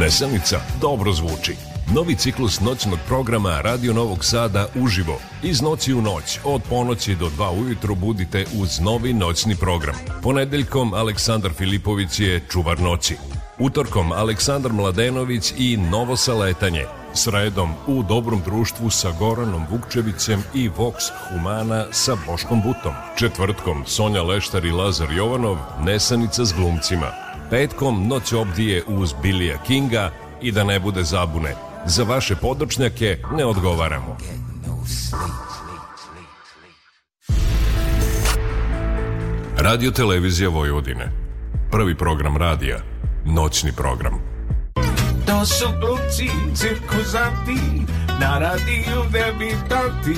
Nesanica dobro zvuči. Novi ciklus noćnog programa Radio Novog Sada uživo. Iz noći u noć, od ponoći do dva ujutro budite uz novi noćni program. Ponedeljkom Aleksandar Filipović je čuvar noći. Utorkom Aleksandar Mladenović i Novo Saletanje. Sredom u dobrom društvu sa Goranom Vukčevićem i Vox Humana sa Boškom Butom. Četvrtkom Sonja Leštar i Lazar Jovanov, Nesanica s glumcima petkom, noć obdije uz Bilija Kinga i da ne bude zabune. Za vaše podočnjake ne odgovaramo. Radio Televizija Vojvodine. Prvi program radija. Noćni program. To su glupci, cirkuzanti, na radiju debitanti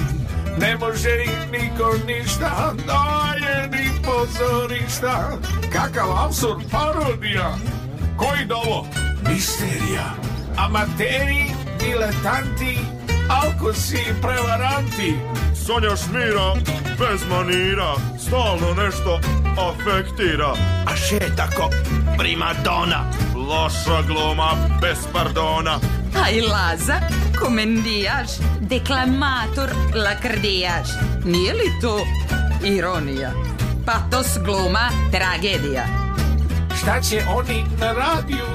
Ne može im niko ništa, daje ni pozorišta. Kakav absurd parodija. Koji dovo? Da Misterija. Amateri, diletanti, alkosi i prevaranti. Sonja šmira, bez manira, stalno nešto afektira. A še tako primadona, loša gluma bez pardona. Ai Laza, komendijaš, deklamator, lakrdijaš. Nije li to ironija? Patos, gluma, tragedija. Šta će oni na radiju?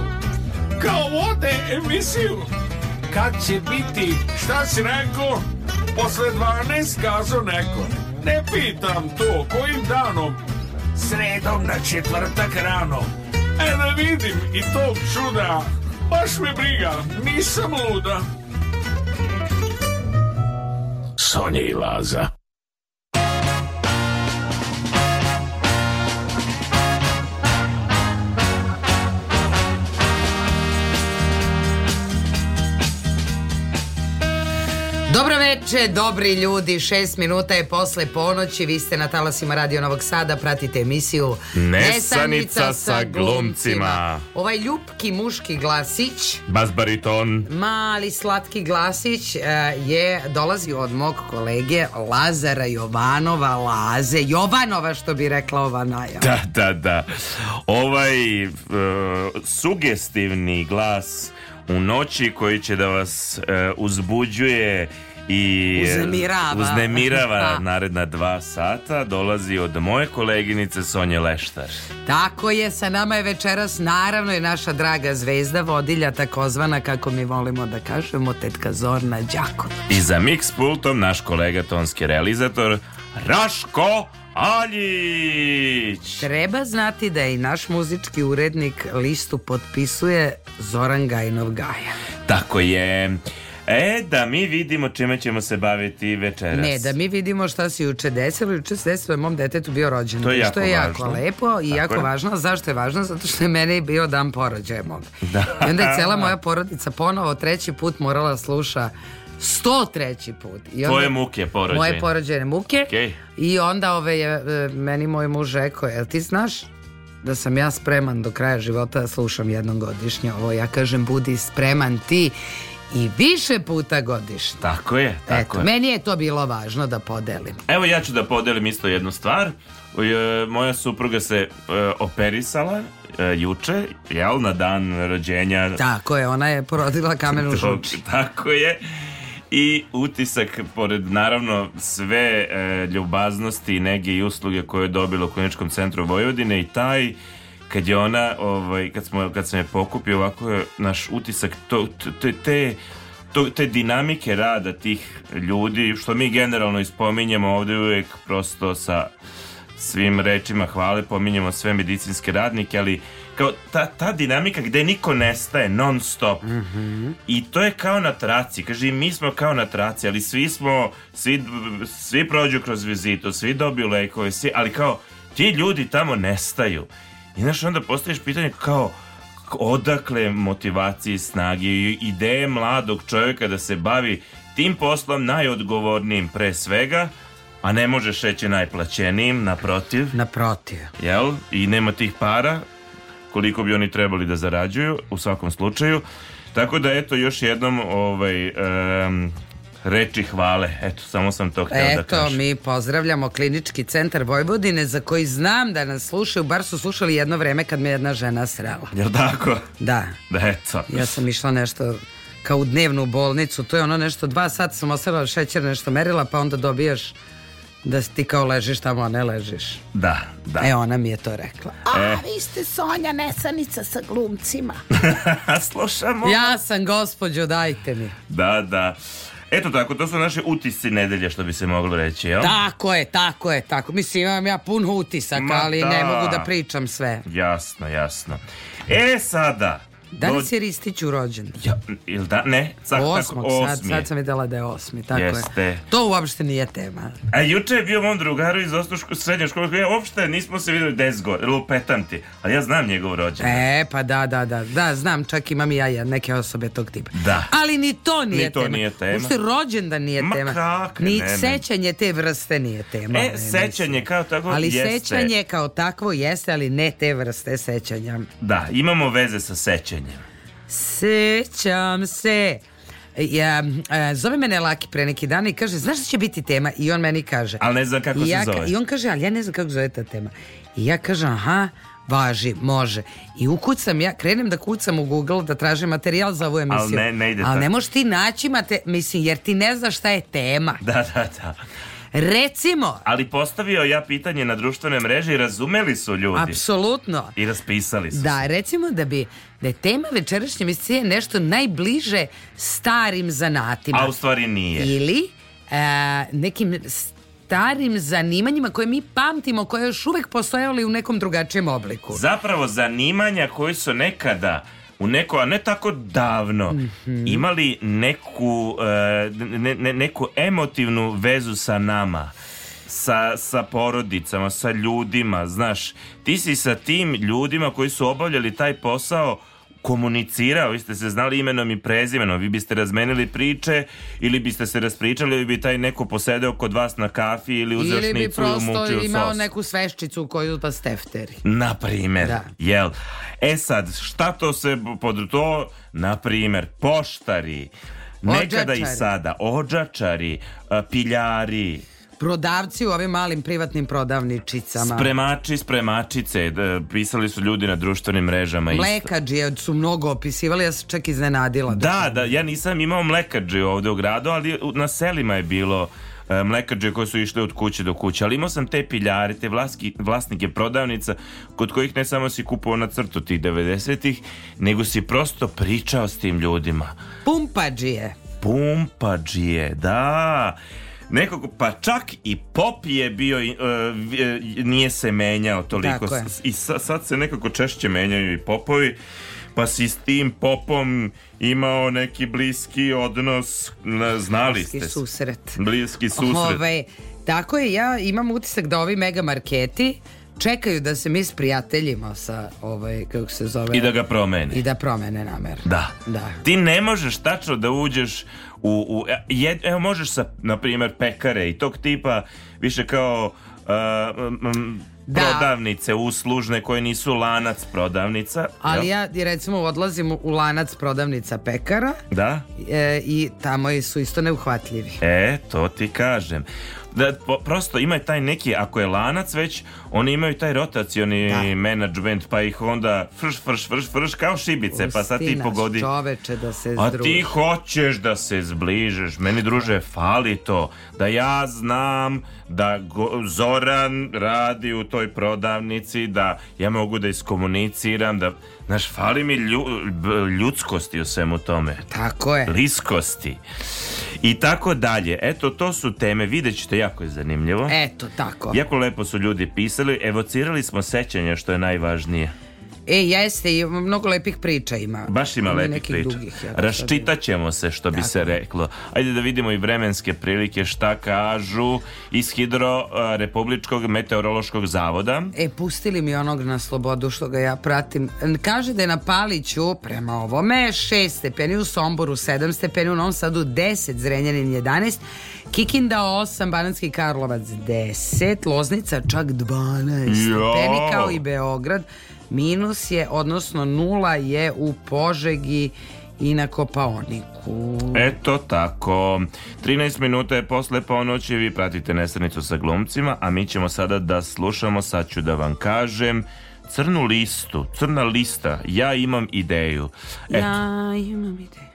Kao vode emisiju. Kad će biti? Šta si rekao? Posle 12 kazo neko. Ne pitam to, kojim danom? Sredom na četvrtak rano. E da vidim i tog čuda Baš me briga, nisam luda. Sonja i Laza. Dobro večer, dobri ljudi, šest minuta je posle ponoći, vi ste na talasima Radio Novog Sada, pratite emisiju Nesanica sa glumcima. Ovaj ljupki muški glasić, bas bariton, mali slatki glasić e, je dolazi od mog kolege Lazara Jovanova Laze, Jovanova što bi rekla ova naja. Da, da, da. Ovaj uh, sugestivni glas u noći koji će da vas e, uzbuđuje i uznemirava, uznemirava da. naredna dva sata dolazi od moje koleginice Sonje Leštar. Tako je, sa nama je večeras naravno i naša draga zvezda vodilja takozvana kako mi volimo da kažemo tetka Zorna Đaković. I za mix pultom naš kolega tonski realizator Raško Aljić. Treba znati da je i naš muzički urednik listu potpisuje Zoran Gajnov Gaja. Tako je. E, da mi vidimo čime ćemo se baviti večeras. Ne, da mi vidimo šta se juče desilo. Juče se desilo je mom detetu bio rođen. To je jako što je jako važno. lepo i Tako jako je. važno. Zašto je važno? Zato što je mene bio dan porođaja mog. Da. I onda je cela moja porodica ponovo treći put morala sluša 103. put. I onda, Tvoje muke porođene. Moje porođene muke. Okay. I onda ove je, e, meni moj muž rekao, jel ti znaš da sam ja spreman do kraja života da slušam jednom godišnje ovo. Ja kažem, budi spreman ti i više puta godišnje. Tako je, tako Eto, je. Meni je to bilo važno da podelim. Evo ja ću da podelim isto jednu stvar. E, moja supruga se e, operisala juče, jel, na dan rođenja. Tako je, ona je porodila kamenu žuč. Tako je i utisak, pored naravno sve e, ljubaznosti, nege i usluge koje je dobila u kliničkom centru Vojvodine i taj kad je ona, ovaj, kad, smo, kad sam je pokupio, ovako je naš utisak to, te, te to, te dinamike rada tih ljudi, što mi generalno ispominjemo ovdje uvek prosto sa svim rečima hvale, pominjemo sve medicinske radnike, ali kao ta, ta dinamika gde niko nestaje non stop mm -hmm. i to je kao na traci, kaže mi smo kao na traci, ali svi smo, svi, svi prođu kroz vizitu, svi dobiju lekove, svi, ali kao ti ljudi tamo nestaju. I znaš, onda postojiš pitanje kao, odakle motivacije, snage i ideje mladog čovjeka da se bavi tim poslom najodgovornijim pre svega, A ne možeš reći najplaćenijim, naprotiv. Naprotiv. Jel? I nema tih para koliko bi oni trebali da zarađuju u svakom slučaju. Tako da eto još jednom ovaj um, reči hvale. Eto, samo sam to htio da kažem. Eto, mi pozdravljamo klinički centar Vojvodine za koji znam da nas slušaju, bar su slušali jedno vreme kad me jedna žena srela. Jel tako? Da. Da, eto. Ja sam išla nešto kao u dnevnu bolnicu, to je ono nešto, dva sata sam osrela šećer nešto merila, pa onda dobijaš da ti kao ležiš tamo, a ne ležiš. Da, da. E, ona mi je to rekla. E. A, e. vi ste Sonja Nesanica sa glumcima. Slušamo. Ja sam gospođo, dajte mi. Da, da. Eto tako, to su naše utisci nedelje što bi se moglo reći, jel? Tako je, tako je, tako. Mislim, imam ja pun utisak, Ma ali da. ne mogu da pričam sve. Jasno, jasno. E sada, Danas je Ristiću rođen. Ja, ili da, ne, sad, Osmog, tako, osmi. Sad, sad sam videla da je osmi, tako Jeste. je. To uopšte nije tema. A juče je bio mom drugaru iz osnoško, srednje škole, je uopšte nismo se videli 10 godina, lupetam ti, ali ja znam njegov rođen. E, pa da, da, da, da, znam, čak imam i ja neke osobe tog tipa. Da. Ali ni to nije ni to tema. Nije tema. Ušte rođendan nije Ma, tema. Kak, ni ne, sećanje te vrste nije tema. E, ne, sećanje kao takvo ali jeste. Ali sećanje kao takvo jeste, ali ne te vrste sećanja. Da, imamo veze sa sećanjem godine. Sećam se. Ja, e, zove mene Laki pre neki dana i kaže, znaš šta će biti tema? I on meni kaže. Ali ne znam kako ja, se zove. I on kaže, ali ja ne znam kako zove ta tema. I ja kažem, aha, važi, može. I ukucam ja, krenem da kucam u Google da tražim materijal za ovu emisiju. Ali ne, ne ide Ali ne možeš ti naći mate, mislim, jer ti ne znaš šta je tema. Da, da, da. Recimo. Ali postavio ja pitanje na društvene mreže i razumeli su ljudi. Apsolutno. I raspisali su. Da, recimo da bi da je tema večerašnje misije nešto najbliže starim zanatima. A u stvari nije. Ili e, nekim starim zanimanjima koje mi pamtimo, koje još uvek postojali u nekom drugačijem obliku. Zapravo zanimanja koji su nekada u neko, a ne tako davno, mm -hmm. imali neku, eh, ne, ne, neku emotivnu vezu sa nama. Sa, sa porodicama, sa ljudima, znaš, ti si sa tim ljudima koji su obavljali taj posao komunicirao, vi ste se znali imenom i prezimenom, vi biste razmenili priče ili biste se raspričali ili bi taj neko posedeo kod vas na kafi ili uzeo šnicu ili bi prosto imao neku sveščicu koju pa stefteri. Na primer, da. jel? E sad, šta to se pod to, na primer, poštari, nekada ođačari. i sada, odžačari, piljari, prodavci u ovim malim privatnim prodavničicama. Spremači, spremačice, da, pisali su ljudi na društvenim mrežama. Mlekađije su mnogo opisivali, ja sam čak iznenadila. Da, da, da ja nisam imao mlekađiju ovde u gradu, ali na selima je bilo e, mlekađe koje su išle od kuće do kuće, ali imao sam te piljare, te vlaski, vlasnike prodavnica kod kojih ne samo si kupovao na crtu tih 90-ih, nego si prosto pričao s tim ljudima. Pumpađije. Pumpađije, da nekog, pa čak i pop je bio, uh, nije se menjao toliko. I sa, sad se nekako češće menjaju i popovi. Pa si s tim popom imao neki bliski odnos, znali bliski ste. Susret. Bliski susret. Ove, tako je, ja imam utisak da ovi mega marketi čekaju da se mi sprijateljimo sa ovaj kako se zove i da ga promene i da promene namer da. da ti ne možeš tačno da uđeš u, u e, jed, evo možeš sa na primjer pekare i tog tipa više kao uh, um, da. prodavnice uslužne koje nisu lanac prodavnica. Ali ja, ja recimo odlazim u lanac prodavnica pekara. Da. E, I tamo su isto neuhvatljivi. E, to ti kažem da prosto ima taj neki, ako je lanac već, oni imaju taj rotacioni da. management, pa ih onda frš, frš, frš, frš, kao šibice, Ustinaš, pa sad ti pogodi. čoveče da se združi. A ti hoćeš da se zbližeš, meni druže, fali to, da ja znam da go, Zoran radi u toj prodavnici, da ja mogu da iskomuniciram, da, znaš, fali mi lju, ljudskosti u svemu tome. Tako je. Liskosti. I tako dalje. Eto, to su teme, vidjet ćete, jako je zanimljivo. Eto, tako. Jako lepo su ljudi pisali, evocirali smo sećanja što je najvažnije. E, jeste, i mnogo lepih priča ima. Baš ima, ima lepih priča. Dugih, ja, Raščitaćemo da se, što bi dakle. se reklo. Ajde da vidimo i vremenske prilike, šta kažu iz Hidro eh, Republičkog meteorološkog zavoda. E, pustili mi onog na slobodu što ga ja pratim. Kaže da je na Paliću, prema ovome, 6 stepeni, u Somboru 7 stepeni, u Novom Sadu 10, Zrenjanin 11, Kikinda 8, Bananski Karlovac 10, Loznica čak 12 jo. stepeni, kao i Beograd minus je, odnosno nula je u Požegi i na Kopaoniku. Eto tako. 13 minuta je posle ponoći, vi pratite Nesrnicu sa glumcima, a mi ćemo sada da slušamo, sad ću da vam kažem, Crnu listu, crna lista, ja imam ideju. Eto. Ja imam ideju.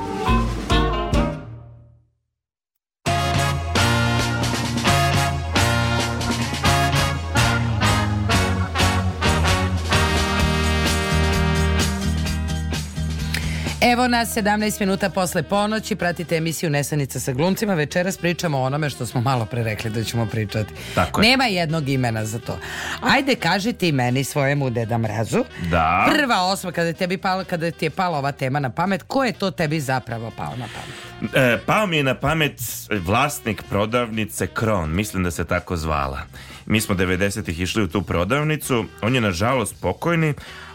Evo nas 17 minuta posle ponoći, pratite emisiju Nesanica sa glumcima, večeras pričamo o onome što smo malo pre rekli da ćemo pričati. Tako je. Nema jednog imena za to. Ajde kaži ti meni svojemu deda mrazu. Da. Prva osoba kada, tebi palo, kada ti je pala ova tema na pamet, ko je to tebi zapravo pao na pamet? E, pao mi je na pamet vlasnik prodavnice Kron, mislim da se tako zvala. Mi smo 90-ih išli u tu prodavnicu, on je nažalost pokojni,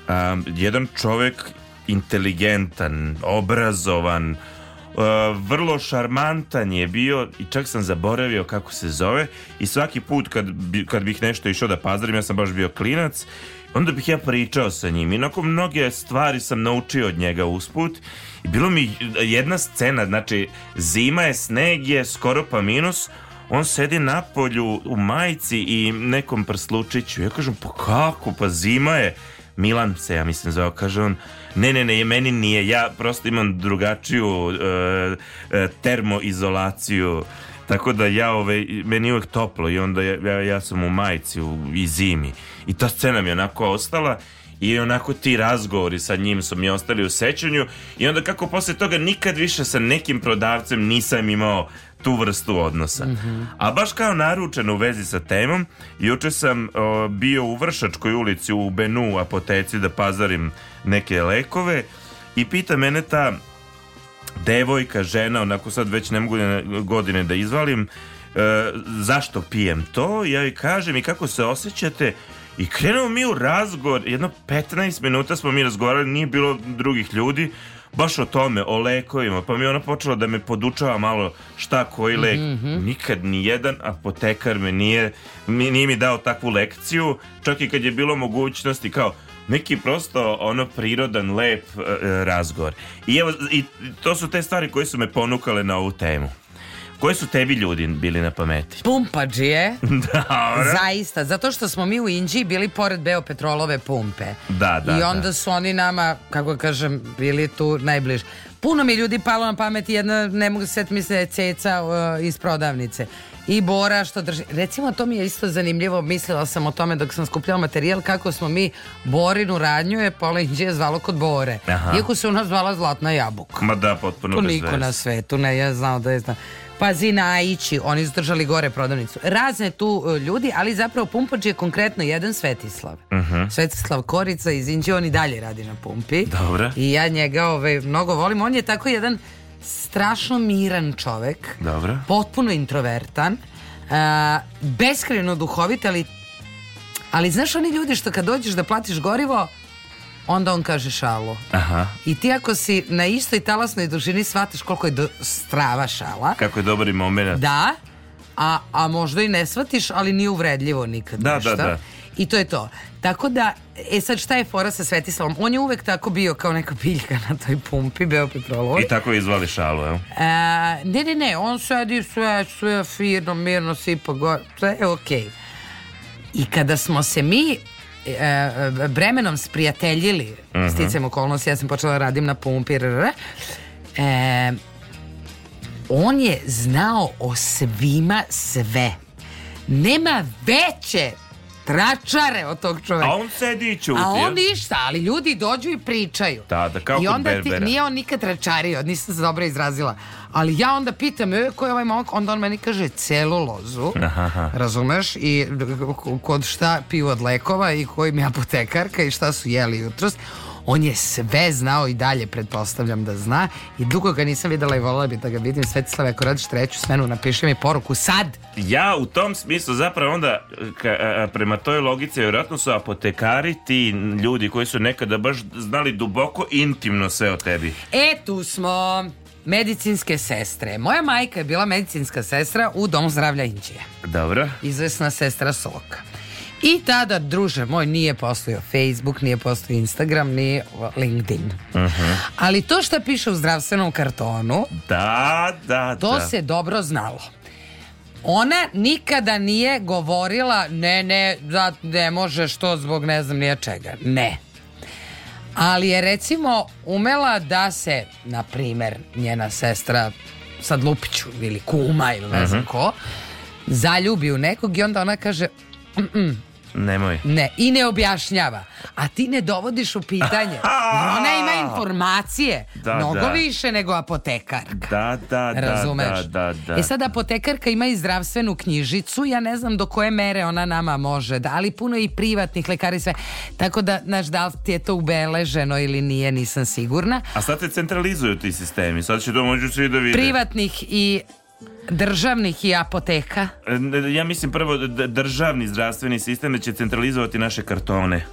Um, jedan čovjek inteligentan, obrazovan, e, vrlo šarmantan je bio i čak sam zaboravio kako se zove i svaki put kad, bi, kad bih nešto išao da pazdarim, ja sam baš bio klinac onda bih ja pričao sa njim i nakon mnoge stvari sam naučio od njega usput i bilo mi jedna scena, znači zima je, sneg je, skoro pa minus on sedi na polju u majici i nekom prslučiću ja kažem pa kako, pa zima je Milan se, ja mislim, zove, kaže on, ne, ne, ne, meni nije, ja prosto imam drugačiju e, e, termoizolaciju tako da ja ove, meni je uvek toplo i onda ja, ja sam u majici u, i zimi. I ta scena mi onako ostala i onako ti razgovori sa njim su mi ostali u sećanju i onda kako posle toga nikad više sa nekim prodavcem nisam imao tu vrstu odnosa. Mm -hmm. A baš kao naručen u vezi sa temom, juče sam o, bio u Vršačkoj ulici u Benu apoteci da pazarim neke lekove i pita mene ta devojka, žena, onako sad već ne mogu godine da izvalim, e, zašto pijem to? Ja joj kažem i kako se osjećate? I krenuo mi u razgovor, jedno 15 minuta smo mi razgovarali, nije bilo drugih ljudi, baš o tome, o lekovima, pa mi je ona počela da me podučava malo šta koji lek. Mm -hmm. Nikad ni jedan apotekar me nije, nije mi dao takvu lekciju, čak i kad je bilo mogućnosti kao, neki prosto ono prirodan lep e, e razgovor. I evo i to su te stvari koje su me ponukale na ovu temu. Koji su tebi ljudi bili na pameti? Pumpađije. Dobro. Zaista, zato što smo mi u Inđiji bili pored Beopetrolove pumpe. Da, da. I onda da. su oni nama, kako kažem, bili tu najbliži. Puno mi ljudi palo na pamet, jedna, ne mogu se sjetiti, mislim da Ceca uh, iz prodavnice i Bora što drži. Recimo, to mi je isto zanimljivo, mislila sam o tome dok sam skupljala materijal, kako smo mi Borinu radnju je pola Inđije zvalo kod Bore. Aha. Iako se ona zvala Zlatna jabuka. Ma da, potpuno To niko na svetu ne je znao da je znao. Pazinajići, oni su držali gore prodavnicu. Razne tu uh, ljudi, ali zapravo pumpač je konkretno jedan Svetislav. Uh mhm. -huh. Svetislav Korica iz Inđe, on i dalje radi na pumpi. Dobro. I ja njega ovaj, mnogo volim. On je tako jedan strašno miran čovek. Dobro. Potpuno introvertan. Uh, e, beskreno duhovit, ali ali znaš oni ljudi što kad dođeš da platiš gorivo, onda on kaže šalo. Aha. I ti ako si na istoj talasnoj dužini shvataš koliko je do, strava šala. Kako je dobar moment. Da, a, a možda i ne shvatiš, ali nije uvredljivo nikad. Da, da nešto. da, da. I to je to. Tako da, e sad šta je fora sa Svetislavom? On je uvek tako bio kao neka biljka na toj pumpi, Beopetrolovoj. I tako je izvali šalu, evo? E, ne, ne, ne, on sedi sve, sve firno, mirno, sipa gore, sve je okej. Okay. I kada smo se mi e, bremenom e, sprijateljili uh mhm. -huh. sticam okolnosti, ja sam počela da radim na pumpi rr, e, on je znao o svima sve nema veće tračare od tog čoveka. A on sedi i čuti. A on ništa, ali ljudi dođu i pričaju. Da, da, kao I onda ti, nije on nikad tračario, nisam se dobro izrazila. Ali ja onda pitam, e, ko je ovaj momak? Onda on meni kaže celulozu, Aha. razumeš? I kod šta piju od lekova i kojim je apotekarka i šta su jeli jutros on je sve znao i dalje, pretpostavljam da zna. I dugo ga nisam videla i volila bih da ga vidim. Svetislave, ako radiš treću smenu, napiši mi poruku sad. Ja u tom smislu zapravo onda ka, a, prema toj logici vjerojatno su apotekari ti ljudi koji su nekada baš znali duboko intimno sve o tebi. E tu smo medicinske sestre. Moja majka je bila medicinska sestra u Domu zdravlja Inđije. Dobro. Izvesna sestra Soka. I tada, druže moj, nije postojao Facebook, nije postojao Instagram, ni LinkedIn. Uh mhm. -huh. Ali to što piše u zdravstvenom kartonu, da, da, to da. se dobro znalo. Ona nikada nije govorila ne, ne, da, ne može što zbog ne znam nije čega. Ne. Ali je recimo umela da se, na primer, njena sestra sad Lupiću ili kuma ili ne znam uh mhm. -huh. ko, zaljubi u nekog i onda ona kaže Mm-mm. Nemoj. Ne, i ne objašnjava. A ti ne dovodiš u pitanje. ona ima informacije. Da, da. mnogo da. više nego apotekarka. Da, da, da, Razumeš? da, da, E sad da. apotekarka ima i zdravstvenu knjižicu. Ja ne znam do koje mere ona nama može. Da, ali puno i privatnih lekara i sve. Tako da, znaš, da li ti je to ubeleženo ili nije, nisam sigurna. A sad te centralizuju ti sistemi. Sad će to moći svi da vide. Privatnih i Državnih i apoteka? E, ja mislim prvo državni zdravstveni sistem da će centralizovati naše kartone.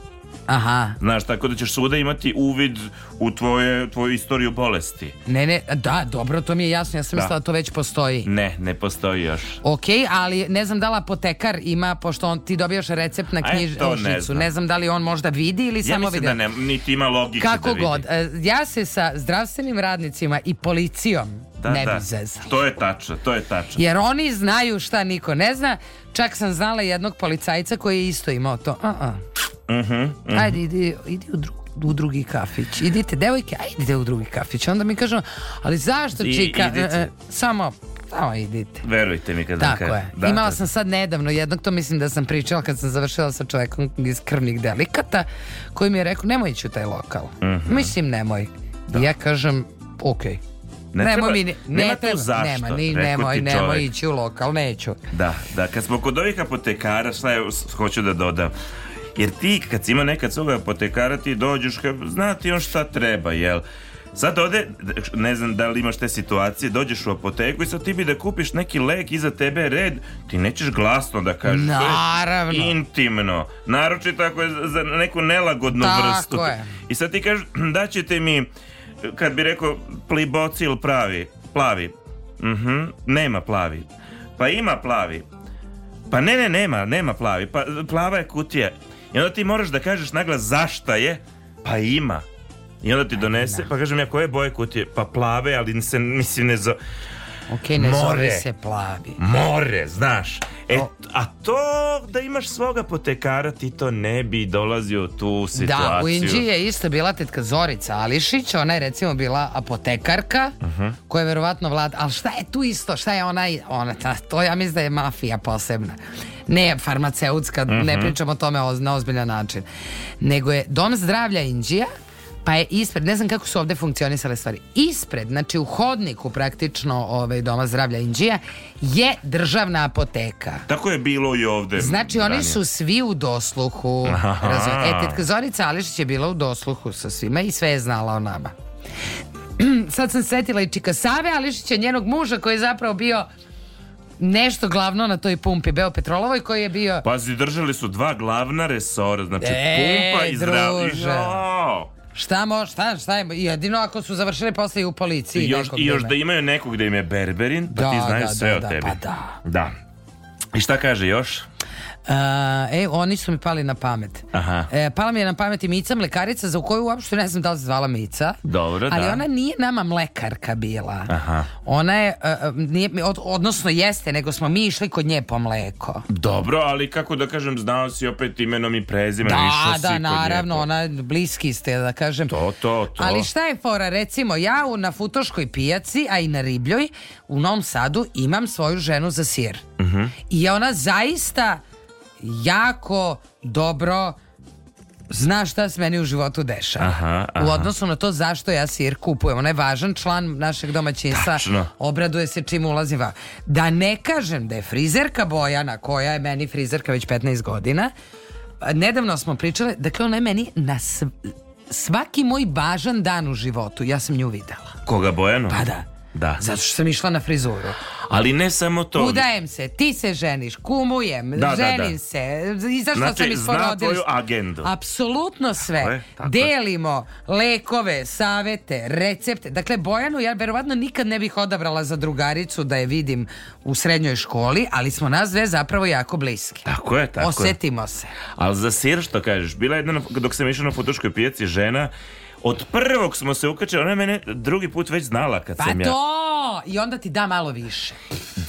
Aha. Znaš, tako da ćeš svuda imati uvid u tvoje, tvoju istoriju bolesti. Ne, ne, da, dobro, to mi je jasno, ja sam da. mislila da to već postoji. Ne, ne postoji još. Ok, ali ne znam da li apotekar ima, pošto on, ti dobijaš recept na knjižicu, ne, znam. ne znam da li on možda vidi ili ja samo vidi. Ja mislim da ne, niti ima logike Kako da vidi. god, e, ja se sa zdravstvenim radnicima i policijom da, ne da. bi zezali. To je tačno, to je tačno. Jer oni znaju šta niko ne zna. Čak sam znala jednog policajca koji je isto imao to. A -a. Uh -huh, uh -huh. Ajde, idi, idi u drugu u drugi kafić. Idite, devojke, ajde u drugi kafić. Onda mi kažu, ali zašto I, čika? E, e, samo samo idite. Verujte mi kad Tako kad... je. Da, Imala da. sam sad nedavno jednog, to mislim da sam pričala kad sam završila sa čovekom iz krvnih delikata, koji mi je rekao, nemoj ići u taj lokal. Uh mhm. -huh. Mislim, nemoj. Da. I ja kažem, okej. Okay. Ne nemoj treba, mi, ne, nema ne, tu zašto. Nema, ni, nemoj, nemoj ići u lokal, neću. Da, da, kad smo kod ovih apotekara, šta je, hoću da dodam. Jer ti kad si ima nekad svoga apotekara, ti dođeš, zna ti on šta treba, jel? Sad ode, ne znam da li imaš te situacije, dođeš u apoteku i sad ti bi da kupiš neki lek iza tebe red, ti nećeš glasno da kažeš. Naravno. intimno. Naročito ako je za neku nelagodnu Tako vrstu. Je. I sad ti kažeš da ćete mi kad bi rekao plibocil pravi, plavi. Mhm, -huh, nema plavi. Pa ima plavi. Pa ne, ne, nema, nema plavi. Pa plava je kutija. I onda ti moraš da kažeš naglas zašta je, pa ima. I onda ti pa donese, pa kažem ja koje boje kutije? Pa plave, ali se, mislim, ne zove. Ok, ne more, zove se plavi. More, znaš. E, o... a to da imaš svoga potekara ti to ne bi dolazio u tu situaciju. Da, u Inđiji je isto bila tetka Zorica Ališić, ona je recimo bila apotekarka, uh mhm. -huh. koja je verovatno vlada, ali šta je tu isto, šta je ona, ona ta, to ja mislim da je mafija posebna. Ne farmaceutska, uh -huh. ne mhm. pričamo o tome na ozbiljan način. Nego je Dom zdravlja Inđija, pa je ispred, ne znam kako su ovde funkcionisale stvari, ispred, znači u hodniku praktično ovaj, Doma zdravlja Indija je državna apoteka. Tako je bilo i ovde. Znači oni ranije. su svi u dosluhu. E, tetka Zorica Ališić je bila u dosluhu sa svima i sve je znala o nama. Sad sam setila i Čika Save Ališića, njenog muža koji je zapravo bio nešto glavno na toj pumpi Beo Petrolovoj koji je bio... Pazi, držali su dva glavna resora, znači e, pumpa i zdravlje. Šta mo, šta, šta je, jedino ako su završili posle i u policiji. I još, i još da imaju nekog da im je berberin, pa da, ti znaš da, sve da, o da, tebi. Da, Pa da. da. I šta kaže još? Uh, e, oni su mi pali na pamet. Aha. E, pala mi je na pamet i Mica Mlekarica, za koju uopšte ne znam da li se zvala Mica. Dobro, ali da. ona nije nama mlekarka bila. Aha. Ona je, uh, nije, od, odnosno jeste, nego smo mi išli kod nje po mleko. Dobro, ali kako da kažem, znao si opet imenom i prezimenom. Da, da, naravno, ona bliski ste, da kažem. To, to, to. Ali šta je fora, recimo, ja u, na Futoškoj pijaci, a i na Ribljoj, u Novom Sadu, imam svoju ženu za sir. Uh mhm. -huh. I ona zaista jako dobro zna šta se meni u životu dešava. Aha, aha. U odnosu na to zašto ja sir kupujem. Ona je važan član našeg domaćinstva. Tačno. Obraduje se čim ulazim va. Da ne kažem da je frizerka Bojana, koja je meni frizerka već 15 godina, nedavno smo pričale, dakle ona je meni na sv svaki moj važan dan u životu, ja sam nju videla. Koga Bojanu? Pa da. Da. Zato što sam išla na frizuru. Ali ne samo to. Udajem se, ti se ženiš, kumujem, da, ženim da, da. se. Izašla znači, sam iz zna tvoju agendu. Apsolutno sve. Tako je, tako Delimo je. lekove, savete, recepte. Dakle, Bojanu ja verovatno nikad ne bih odabrala za drugaricu da je vidim u srednjoj školi, ali smo nas dve zapravo jako bliski. Tako je, tako Osetimo je. se. Ali za sir što kažeš, bila jedna, dok sam išla na fotoškoj pijaci, žena Od prvog smo se ukačili, ona je mene drugi put već znala kad pa sam ja... Pa to! I onda ti da malo više.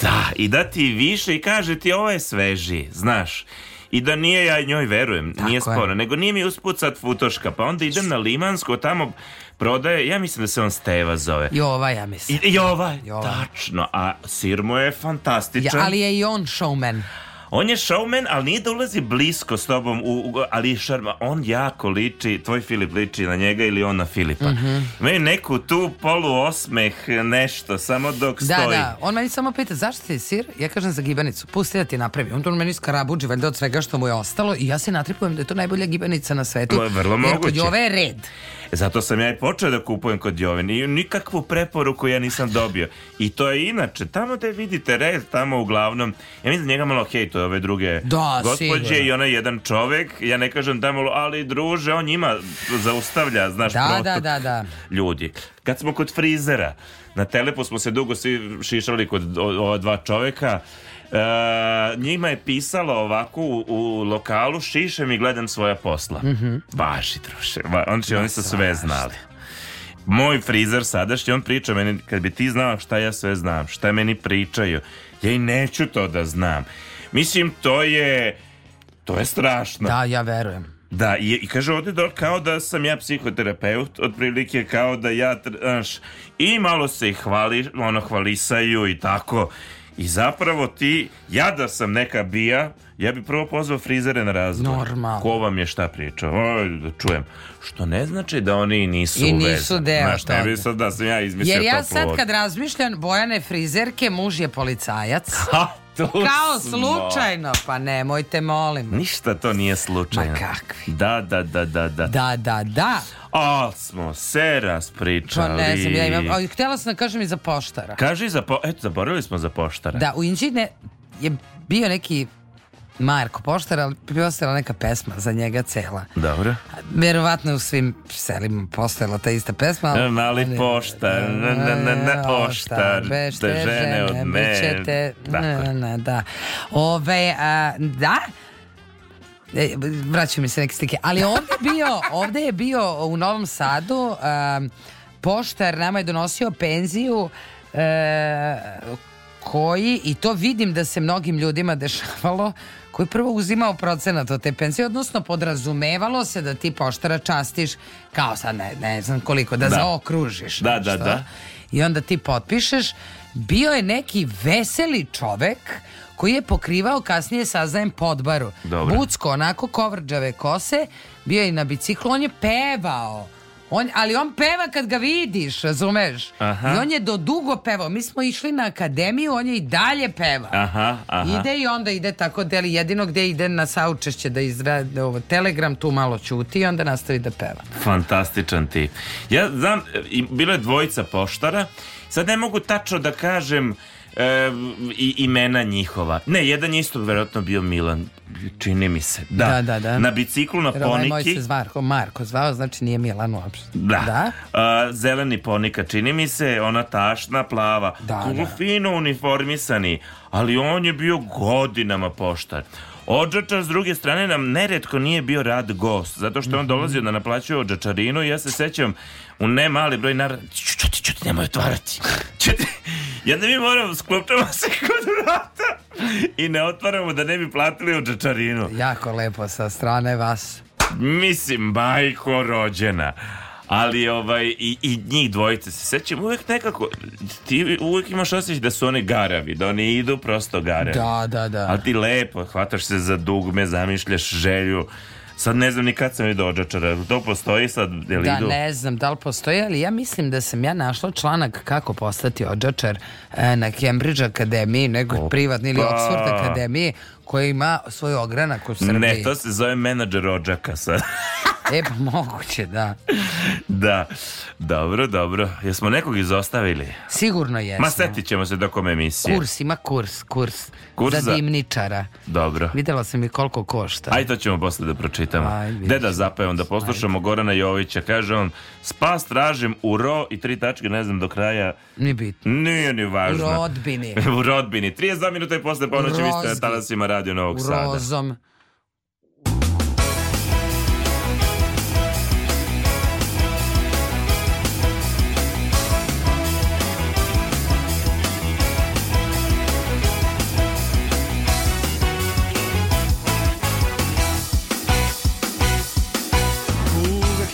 Da, i da ti više i kaže ti ovo je sveži, znaš. I da nije ja njoj verujem, Tako nije sporno, nego nije mi uspucat futoška, pa onda idem na Limansko, tamo prodaje, ja mislim da se on Steva zove. Jova, ja mislim. I, Jova, Jova. tačno, a sir mu je fantastičan. Ja, ali je i on showman on je showman, ali nije da ulazi blisko s tobom, u, u ali šarma, on jako liči, tvoj Filip liči na njega ili on na Filipa. Mm -hmm. Imaju neku tu polu osmeh, nešto, samo dok da, stoji. Da, da, on meni samo pita, zašto ti sir? Ja kažem za gibanicu, pusti da ti napravi. On to meni iskarabuđi, valjda od svega što mu je ostalo i ja se natripujem da je to najbolja gibanica na svetu. To je vrlo moguće. Jer kod je ove red. Zato sam ja i počeo da kupujem kod Jovine i nikakvu preporuku ja nisam dobio. I to je inače, tamo da vidite red, tamo uglavnom, ja mislim da njega malo hejtuje ove druge da, gospođe sigurno. i onaj jedan čovek, ja ne kažem da malo, ali druže, on njima zaustavlja, znaš, da, da, da, da, ljudi. Kad smo kod frizera, na telepu smo se dugo svi šišali kod ova dva čoveka, E, njima je pisalo ovako u, u, lokalu šišem i gledam svoja posla. Mm -hmm. Važi, druže. Va, znači, oni su sve znali. Moj frizer sadašnji, on priča meni, kad bi ti znao šta ja sve znam, šta meni pričaju, ja i neću to da znam. Mislim, to je... To je strašno. Da, ja verujem. Da, i, i kaže ovdje dol, kao da sam ja psihoterapeut, otprilike kao da ja, znaš, i malo se i hvali, ono, hvalisaju i tako. I zapravo ti, ja da sam neka bija, ja bi prvo pozvao frizere na razgovor. Normalno. Ko vam je šta pričao? Oj, da čujem. Što ne znači da oni nisu I nisu deo Znaš, ne bi sad da sam ja izmislio Jer ja sad plod. kad razmišljam, Bojane frizerke, muž je policajac. Ha? tu Kao smo. slučajno, pa nemojte molim. Ništa to nije slučajno. Ma kakvi. Da, da, da, da, da. Da, da, da. Al smo se raspričali. Pa ne znam, ja imam, ali htjela sam da kažem i za poštara. Kaži za po, eto, zaboravili smo za poštara. Da, u Inđine je bio neki Marko Poštar, ali bi ostala neka pesma za njega cela. Dobro. Verovatno je u svim selima postojala ta ista pesma. Ali, li poštar, na, na, na, na poštar, te žene od mene. Te, na, na, da. Ove, a, da, E, vraćaju mi se neke slike. Ali ovde je bio, ovde je bio u Novom Sadu a, poštar nama je donosio penziju a, e, koji, i to vidim da se mnogim ljudima dešavalo, koji prvo uzimao procenat od te penzije, odnosno podrazumevalo se da ti poštara častiš kao sad ne, ne znam koliko, da, da. zaokružiš. Da, da nešto. da, da. I onda ti potpišeš. Bio je neki veseli čovek koji je pokrivao kasnije saznajem podbaru. Dobro. Bucko, onako kovrđave kose, bio je na biciklu, on je pevao On, ali on peva kad ga vidiš, razumeš? Aha. I on je do dugo pevao. Mi smo išli na akademiju, on je i dalje peva. Aha, aha. Ide i onda ide tako deli. Jedino gde ide na saučešće da izrade ovo telegram, tu malo ćuti i onda nastavi da peva. Fantastičan ti. Ja znam, bilo je dvojica poštara. Sad ne mogu tačno da kažem e, imena njihova. Ne, jedan je isto verovatno bio Milan, čini mi se. Da, da, da. da. Na biciklu, na Jer poniki. Ovaj moj se zvarko, Marko zvao, znači nije Milan uopšte. Da. da. A, zeleni ponika, čini mi se, ona tašna, plava. Da, Kako da. fino uniformisani, ali on je bio godinama poštar. Odžačar s druge strane nam neretko nije bio rad gost, zato što on mhm. dolazio da naplaćuje odžačarinu i ja se sećam u ne mali broj naravno, čuti, čuti, nemoj otvarati. Čuti. I onda mi moramo sklopčamo se kod vrata i ne otvaramo da ne bi platili odžačarinu. Jako lepo sa strane vas. Mislim, bajko rođena ali ovaj, i, i njih dvojice se sećam uvek nekako, ti uvek imaš osjećaj da su oni garavi, da oni idu prosto garavi. Da, da, da. Ali ti lepo, hvataš se za dugme, zamišljaš želju, Sad ne znam ni kad sam vidio Odžačara, to postoji sad, je li Da, idu? ne znam da li postoji, ali ja mislim da sam ja našla članak kako postati Odžačar e, na Cambridge akademiji, nego privatni ili Oxford akademiji, koja ima svoju ogranak u Srbiji. Ne, to se zove menadžer Ođaka sad. e, pa moguće, da. Da, dobro, dobro. Jesmo nekog izostavili? Sigurno jesmo. Ma setit ćemo se dokom emisije. Kurs, ima kurs, kurs. Kurs za dimničara. Dobro. Videla sam i koliko košta. Ajde, to ćemo posle da pročitamo. Aj, Deda zape, da poslušamo Ajde. Gorana Jovića. Kaže on, spas tražim u ro i tri tačke, ne znam do kraja. Ni bitno. Nije ni važno. U rodbini. u rodbini. 32 minuta i posle ponoći vi ste na talasima radio Novog Sada. Rozom.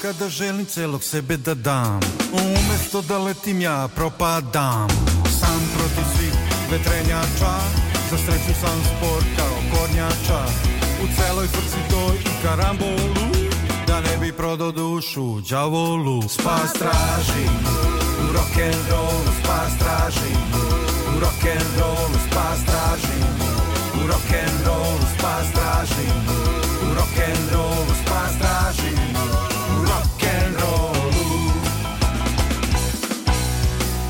kada želim celog sebe da dam Umesto da letim ja propadam Sam protiv svih vetrenjača Za sreću sam sporta narodnjača U celoj frci toj i karambolu Da ne bi prodao dušu đavolu Spas traži u rock'n'rollu Spas traži u rock'n'rollu Spas traži u rock'n'rollu Spas traži u rock'n'rollu Spas traži u rock'n'rollu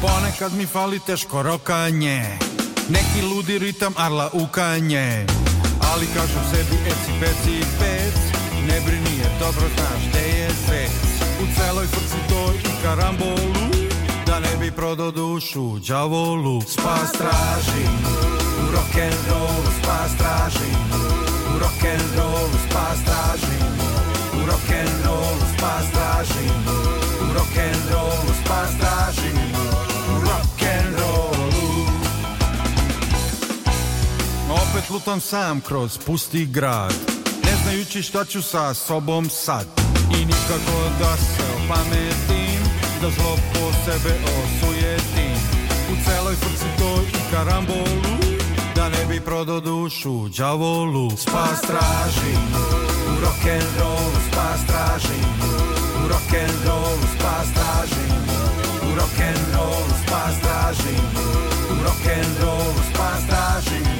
Ponekad mi fali teško rokanje Neki ludi ritam arla ukanje Ali kažem sebi eci peci pec Ne brini je, dobro znaš gde je pec U celoj frci toj i karambolu Da ne bi prodao dušu đavolu Spas tražim, u rock'n'rollu spas tražim tam sam kroz pusti grad Ne znajući šta ću sa sobom sad I nikako da se opametim Da zlo po sebe osujetim U celoj srci to i karambolu Da ne bi prodao dušu đavolu Spas tražim u rock'n'rollu Spas tražim u rock'n'rollu Spas tražim u rock'n'rollu Spas tražim u rock'n'rollu Spas tražim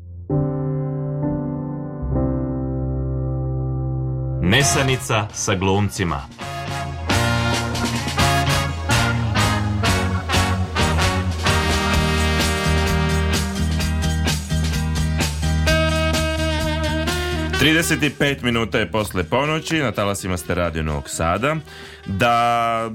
Nesanica sa glumcima Trideset pet minuta je posle ponoći, na talasima ste radio Novog Sada. Da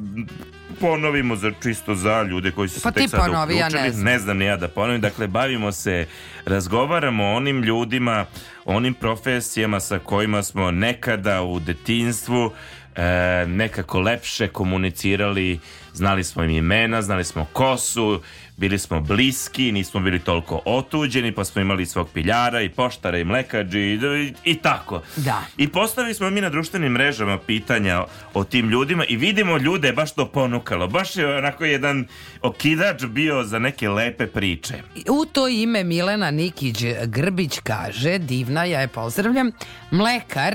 ponovimo za čisto za ljude koji su pa se tek sad ponovi, uključili. Ja ne, znam. ne znam ja da ponovim. Dakle, bavimo se, razgovaramo o onim ljudima, onim profesijama sa kojima smo nekada u detinstvu e, nekako lepše komunicirali, znali smo im imena, znali smo ko su, bili smo bliski, nismo bili toliko otuđeni, pa smo imali svog piljara i poštara i mlekađi i, i, i tako. Da. I postavili smo mi na društvenim mrežama pitanja o, o tim ljudima i vidimo ljude baš to ponukalo. Baš je onako jedan okidač bio za neke lepe priče. U to ime Milena Nikić Grbić kaže, divna, ja je pozdravljam, mlekar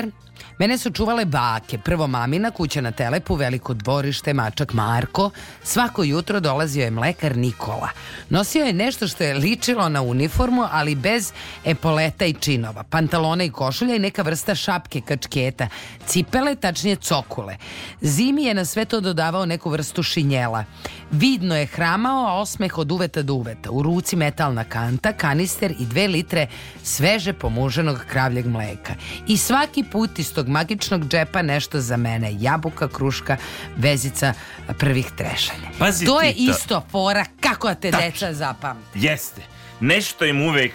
Mene su čuvale bake, prvo mamina kuća na Telepu, veliko dvorište, mačak Marko. Svako jutro dolazio je mlekar Nikola. Nosio je nešto što je ličilo na uniformu, ali bez epoleta i činova, pantalona i košulja i neka vrsta šapke, kačketa, cipele, tačnije cokule. Zimi je na sve to dodavao neku vrstu šinjela. Vidno je hramao, a osmeh od uveta do uveta. U ruci metalna kanta, kanister i dve litre sveže pomuženog kravljeg mleka. I svaki put iz tog magičnog džepa nešto za mene. Jabuka, kruška, vezica prvih trešanja. Pazi to je to. isto fora kako da te Tačno. deca zapamte. Jeste. Nešto im uvek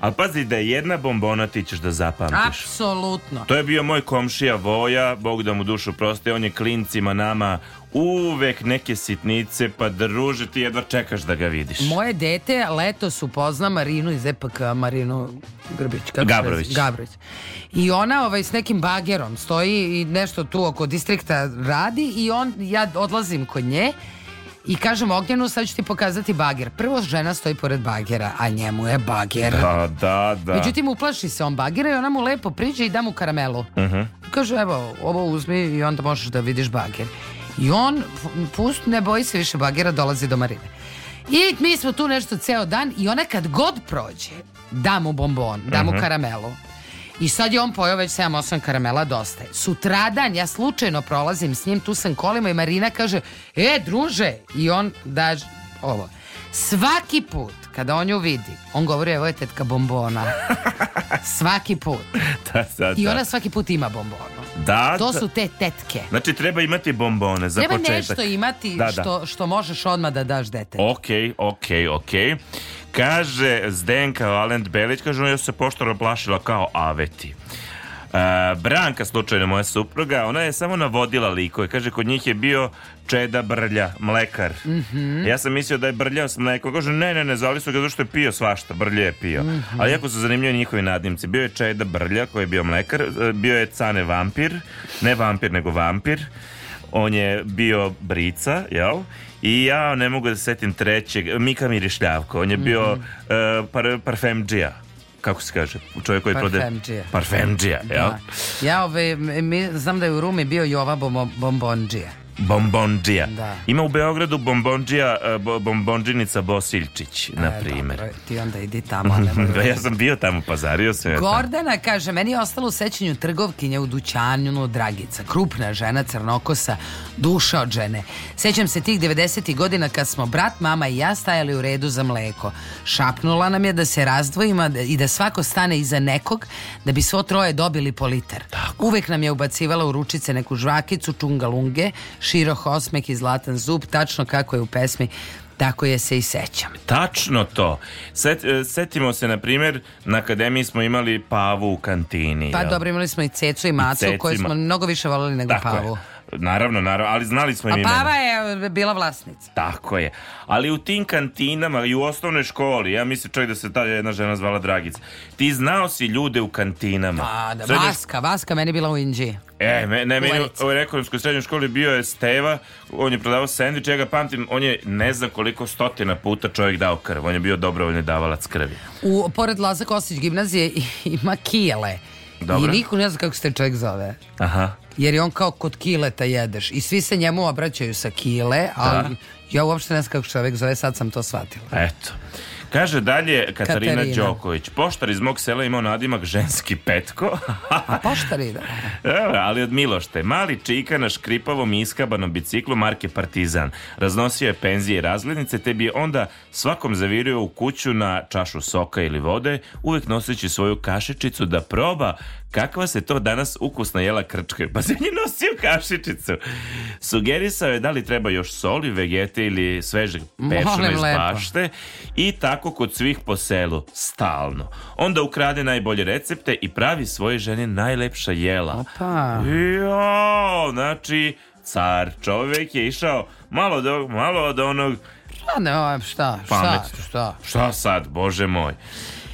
ali pazi da je jedna bombona ti ćeš da zapamtiš. Apsolutno. To je bio moj komšija Voja, Bog da mu dušu proste, on je klincima nama uvek neke sitnice, pa druže ti jedva čekaš da ga vidiš. Moje dete leto su upozna Marinu iz EPK, Marinu Grbić, kako Gabrović. Gabrović. I ona ovaj, s nekim bagerom stoji i nešto tu oko distrikta radi i on, ja odlazim kod nje i kažem Ognjenu sad ću ti pokazati bager. Prvo žena stoji pored bagera, a njemu je bager. Da, da, da. Međutim uplaši se on bagera i ona mu lepo priđe i da mu karamelu. Uh mhm. -huh. Kaže evo ovo uzmi i onda možeš da vidiš bager. I on, pust, ne boji se više bagira, dolazi do marine. I mi smo tu nešto ceo dan i ona kad god prođe, da mu bombon, da mu uh mhm. -huh. karamelu. I sad je on pojao već 7-8 karamela, dosta je. Sutradan, ja slučajno prolazim s njim, tu sam kolima i Marina kaže, e, druže, i on da ovo. Svaki put kada on ju vidi, on govori evo je tetka bombona. Svaki put. da, da, I da. ona svaki put ima bombonu. Da. To da. su te tetke. Znači treba imati bombone za treba početak. Treba nešto imati da, da. Što, što možeš odmah da daš dete. Ok, ok, ok. Kaže Zdenka Valent Belić, kaže ona se poštoro plašila kao aveti. Branka, slučajno moja supruga, ona je samo navodila likove. Kaže, kod njih je bio Čeda Brlja, mlekar. Mm -hmm. Ja sam mislio da je brljao s mlekom. Kaže, ne, ne, ne, zvali su ga zato što je pio svašta, brlje je pio. Mm -hmm. Ali jako su zanimljivi njihovi nadimci. Bio je Čeda Brlja, koji je bio mlekar, e, bio je Cane Vampir, ne vampir, nego vampir. On je bio brica, jel? I ja ne mogu da setim trećeg, Mika Mirišljavko, on je bio mm -hmm. uh, par, parfemđija kako se kaže, čovjek koji prodaje... Parfemdžija. Parfemdžija, Da. Ja ove, mi, znam da je u Rumi bio Jova Bombonđija. Bombonđija. Da. Ima u Beogradu bombonđija, e, bombonđinica Bosiljčić, e, na primjer. Dobro, ti onda idi tamo. Da, ja sam bio tamo, pazario se. Gordana kaže, meni je ostalo u sećanju trgovkinja u Dućanju, no, Dragica, krupna žena crnokosa, duša od žene. Sećam se tih 90. godina kad smo brat, mama i ja stajali u redu za mleko. Šapnula nam je da se razdvojimo i da svako stane iza nekog da bi svo troje dobili po liter. Tako. Uvek nam je ubacivala u ručice neku žvakicu, čungalunge, širok osmek i zlatan zub, tačno kako je u pesmi tako je se i sećam. Tačno to. Set, e, setimo se, na primjer, na akademiji smo imali pavu u kantini. Pa jel? dobro, imali smo i cecu i macu, I koje smo mnogo više volili nego tako pavu. Je. Naravno, naravno, ali znali smo im imena. A Pava je bila vlasnica. Tako je. Ali u tim kantinama i u osnovnoj školi, ja mislim čovjek da se ta jedna žena zvala Dragica, ti znao si ljude u kantinama. Da, da, Srednje... Vaska, Vaska meni bila u Inđiji. E, me, ne, meni u, u ekonomskoj srednjoj školi bio je Steva, on je prodavao sandvič, ja ga pamtim, on je ne znam koliko stotina puta čovjek dao krv, on je bio dobrovoljni davalac krvi. U, pored Laza Kosić gimnazije ima Kijele. Dobro. I niko ne zna kako se taj čovjek zove. Aha jer je on kao kod kileta jedeš i svi se njemu obraćaju sa kile, ali da. ja uopšte ne znam kako čovjek zove, sad sam to shvatila. Eto. Kaže dalje Katarina, Katarina. Đoković Poštar iz mog sela imao nadimak ženski petko A poštar ide da. Evo, Ali od Milošte Mali čika na škripavom i iskabanom biciklu Marke Partizan Raznosio je penzije i razglednice Te bi onda svakom zavirio u kuću Na čašu soka ili vode uvek noseći svoju kašičicu Da proba kakva se to danas ukusna jela krčkaju. Pa sam je nosio kašičicu. Sugerisao je da li treba još soli, vegete ili svežeg pečena iz bašte i tako kod svih po selu, stalno. Onda ukrade najbolje recepte i pravi svoje žene najlepša jela. Opa. Jo, znači, car čovek je išao malo, do, malo od onog... Šta ne, šta, šta, šta, šta sad, bože moj.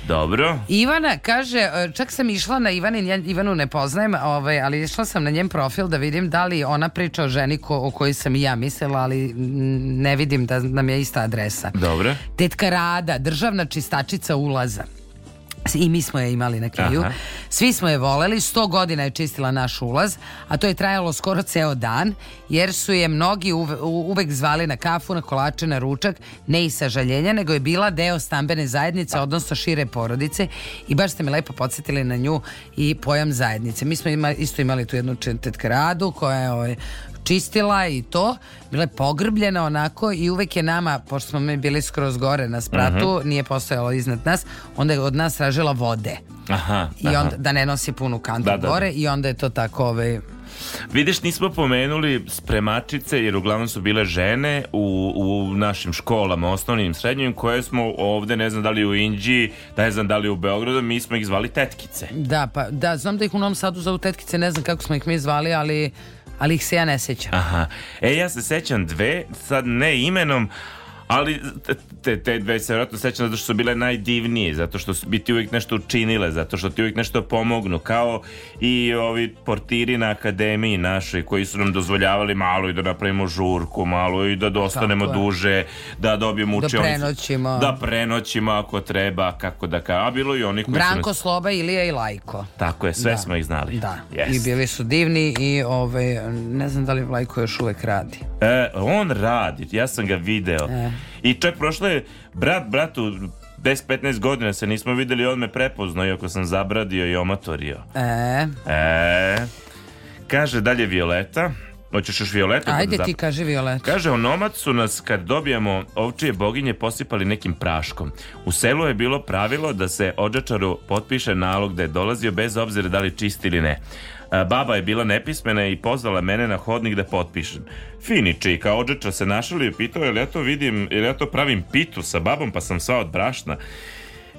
Dobro. Ivana kaže, e, čak sam išla na Ivanin, ja Ivanu ne poznajem, ovaj, ali išla sam na njen profil da vidim da li ona priča o ženi ko, o kojoj sam i ja mislila, ali ne vidim da nam je ista adresa. Dobro. Tetka Rada, državna čistačica ulaza i mi smo je imali na kraju. Aha. Svi smo je voleli, 100 godina je čistila naš ulaz, a to je trajalo skoro ceo dan, jer su je mnogi uve, uvek zvali na kafu, na kolače, na ručak, ne i sažaljenja, nego je bila deo stambene zajednice, da. odnosno šire porodice i baš ste me lepo podsjetili na nju i pojam zajednice. Mi smo ima, isto imali tu jednu četetkradu koja je ovaj, čistila i to, bila je pogrbljena onako i uvek je nama, pošto smo mi bili skroz gore na spratu, uh mhm. -huh. nije postojalo iznad nas, onda je od nas tražila vode. Aha, I onda, aha. da ne nosi punu kantu da, gore da, da. i onda je to tako ovaj, Vidiš, nismo pomenuli spremačice, jer uglavnom su bile žene u, u našim školama, osnovnim, srednjim, koje smo ovde, ne znam da li u Inđiji, da ne znam da li u Beogradu, mi smo ih zvali tetkice. Da, pa da, znam da ih u Novom Sadu zovu tetkice, ne znam kako smo ih mi zvali, ali ali ih se ja ne sjećam. Aha. E, ja se sjećam dve, sad ne imenom, ali te, te dve se vjerojatno sećam zato što su bile najdivnije, zato što su, biti ti uvijek nešto učinile, zato što ti uvijek nešto pomognu, kao i ovi portiri na akademiji našoj koji su nam dozvoljavali malo i da napravimo žurku, malo i da dostanemo kako? duže, da dobijemo učionicu. Da prenoćimo. Da prenoćimo ako treba, kako da ka... A bilo i oni koji Branko, su nas... Sloba, Ilija i Lajko. Tako je, sve da. smo ih znali. Da, yes. i bili su divni i ove, ne znam da li Lajko još uvek radi. E, on radi, ja sam ga video. E. I čak prošlo je brat bratu 10-15 godina se nismo videli on me prepoznao iako sam zabradio i omatorio. E. E. Kaže dalje Violeta. Hoćeš još Violeta? Ajde ti kaže Violeta. Kaže, onomad su nas kad dobijamo ovčije boginje posipali nekim praškom. U selu je bilo pravilo da se ođačaru potpiše nalog da je dolazio bez obzira da li čist ili ne. Baba je bila nepismena i pozvala mene na hodnik da potpišem. Fini čika ođeča se našali i pitao jel ja to vidim, jel ja to pravim pitu sa babom pa sam sva od brašna.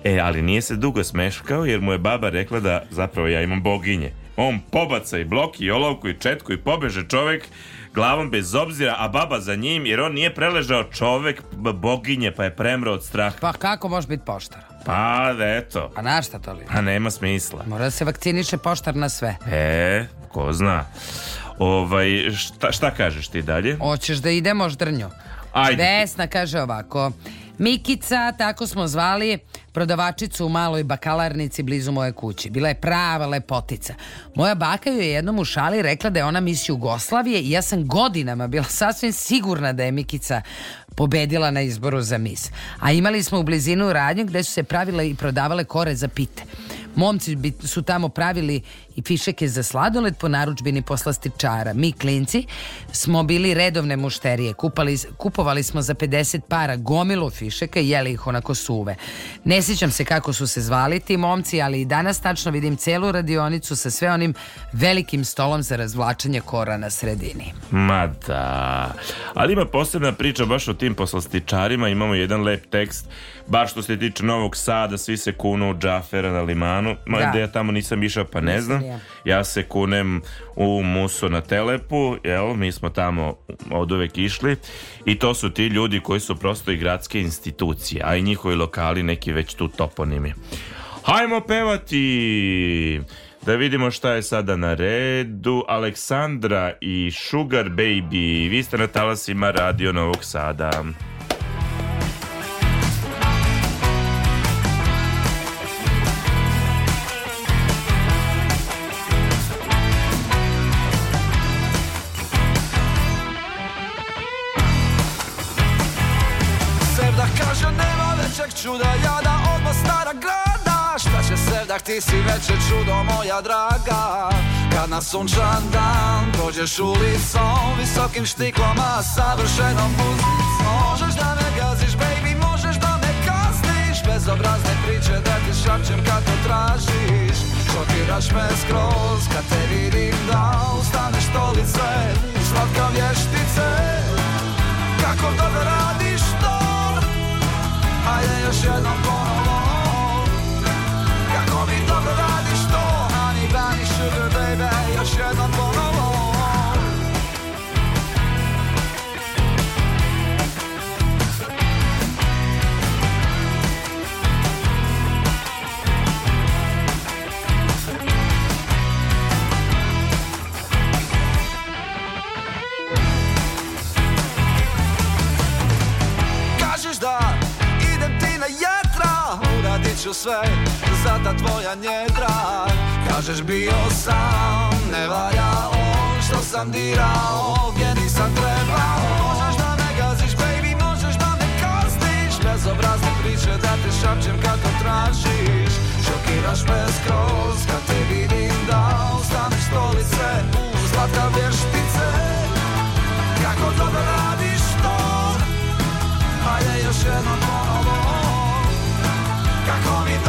E, ali nije se dugo smeškao jer mu je baba rekla da zapravo ja imam boginje. On pobaca i blok i olovku i četku i pobeže čovek glavom bez obzira, a baba za njim jer on nije preležao čovek boginje pa je premro od straha. Pa kako može biti poštar? Pa, da eto. Pa na šta to li? Pa nema smisla. Mora da se vakciniše poštar na sve. E, ko zna. Ovaj, šta, šta kažeš ti dalje? Hoćeš da idemo ždrnju. Ajde. Vesna kaže ovako. Mikica, tako smo zvali, prodavačicu u maloj bakalarnici blizu moje kuće. Bila je prava lepotica. Moja baka ju je jednom u šali rekla da je ona mis Jugoslavije i ja sam godinama bila sasvim sigurna da je Mikica pobedila na izboru za mis. A imali smo u blizinu radnju gde su se pravile i prodavale kore za pite. Momci su tamo pravili i fišeke za sladoled po naručbini poslastičara. Mi, klinci, smo bili redovne mušterije. Kupali, kupovali smo za 50 para gomilu fišeka i jeli ih onako suve. Ne sećam se kako su se zvali ti momci, ali i danas tačno vidim celu radionicu sa sve onim velikim stolom za razvlačenje kora na sredini. Ma da. Ali ima posebna priča baš o tim poslastičarima, imamo jedan lep tekst, baš što se tiče Novog Sada, svi se kunu u džafera na limanu, ma da. ja tamo nisam išao pa ne znam, ja se kunem u Muso na Telepu, jel, mi smo tamo od uvek išli i to su ti ljudi koji su prosto i gradske institucije, a i njihovi lokali neki već tu toponimi. Hajmo pevati! Da vidimo šta je sada na redu. Aleksandra i Sugar Baby, vi ste na talasima Radio Novog Sada. Jer ti si veće čudo moja draga Kad na sunčan dan Prođeš ulicom Visokim štiklama Savršenom muzicom Možeš da me gaziš baby Možeš da me kasniš Bezobrazne priče da ti šapćem kad to tražiš Šokiraš me skroz Kad te vidim da Ustaneš stolice Slatka vještice Kako dobro radiš to Hajde još jednom ponovo Dobro radiš to, honey bunny, sugar baby Ja još jednom volim ću sve za ta tvoja njedra Kažeš bio sam, ne valja on što sam dirao Ovdje nisam trebao Možeš da me gaziš, baby, možeš da me kastiš Bezobrazne priče da te šapćem kako tražiš Šokiraš me skroz kad te vidim da Ostaneš stolice u zlata vještice Kako dobro radiš to Ajde još jednom ponovo Coca-Cola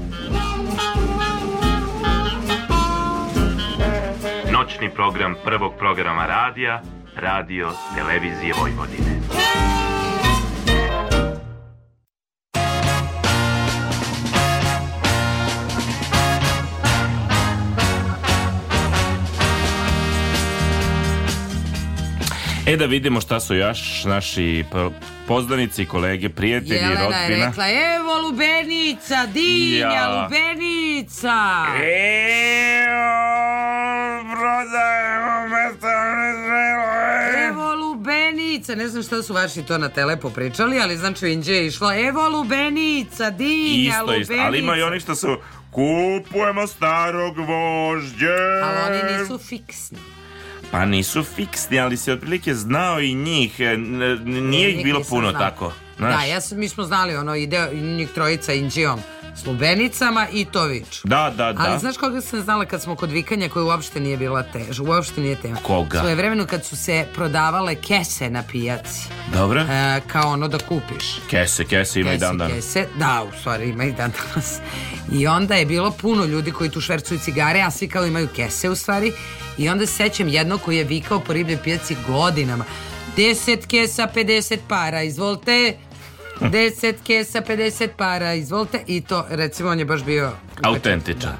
noćni program prvog programa radija, radio televizije Vojvodine. E da vidimo šta su još naši pozdanice kolege, prijatelji, Jelena rodbina. Jelena je rekla, evo lubenica, dinja, ja. lubenica. Evo, prodajemo metalne e. Evo lubenica, ne znam šta su vaši to na telepo pričali, ali znači u Inđe je išlo, evo lubenica, dinja, isto, lubenica. Isto, ali ima i oni što su kupujemo starog vožđe. Ali oni nisu fiksni. Pa nisu fiksni, ali si otprilike znao i njih, e, nije ih bilo puno znao. tako. Da, znaš? Da, ja sam, mi smo znali ono, ide njih trojica inđijom. Slovenicama i to viču. Da, da, da. Ali znaš koga sam znala kad smo kod vikanja koja uopšte nije bila teža, uopšte nije tema. Koga? Svoje vremeno kad su se prodavale kese na pijaci. Dobro. E, kao ono da kupiš. Kese, kese ima kese, i dan danas. Kese, da, u stvari ima i dan danas. I onda je bilo puno ljudi koji tu švercuju cigare, a svi kao imaju kese u stvari. I onda sećam jedno koji je vikao po ribljoj pijaci godinama. 10 kesa, 50 para, izvolite, 10 sa 50 para, izvolite. I to, recimo, on je baš bio... Autentičan.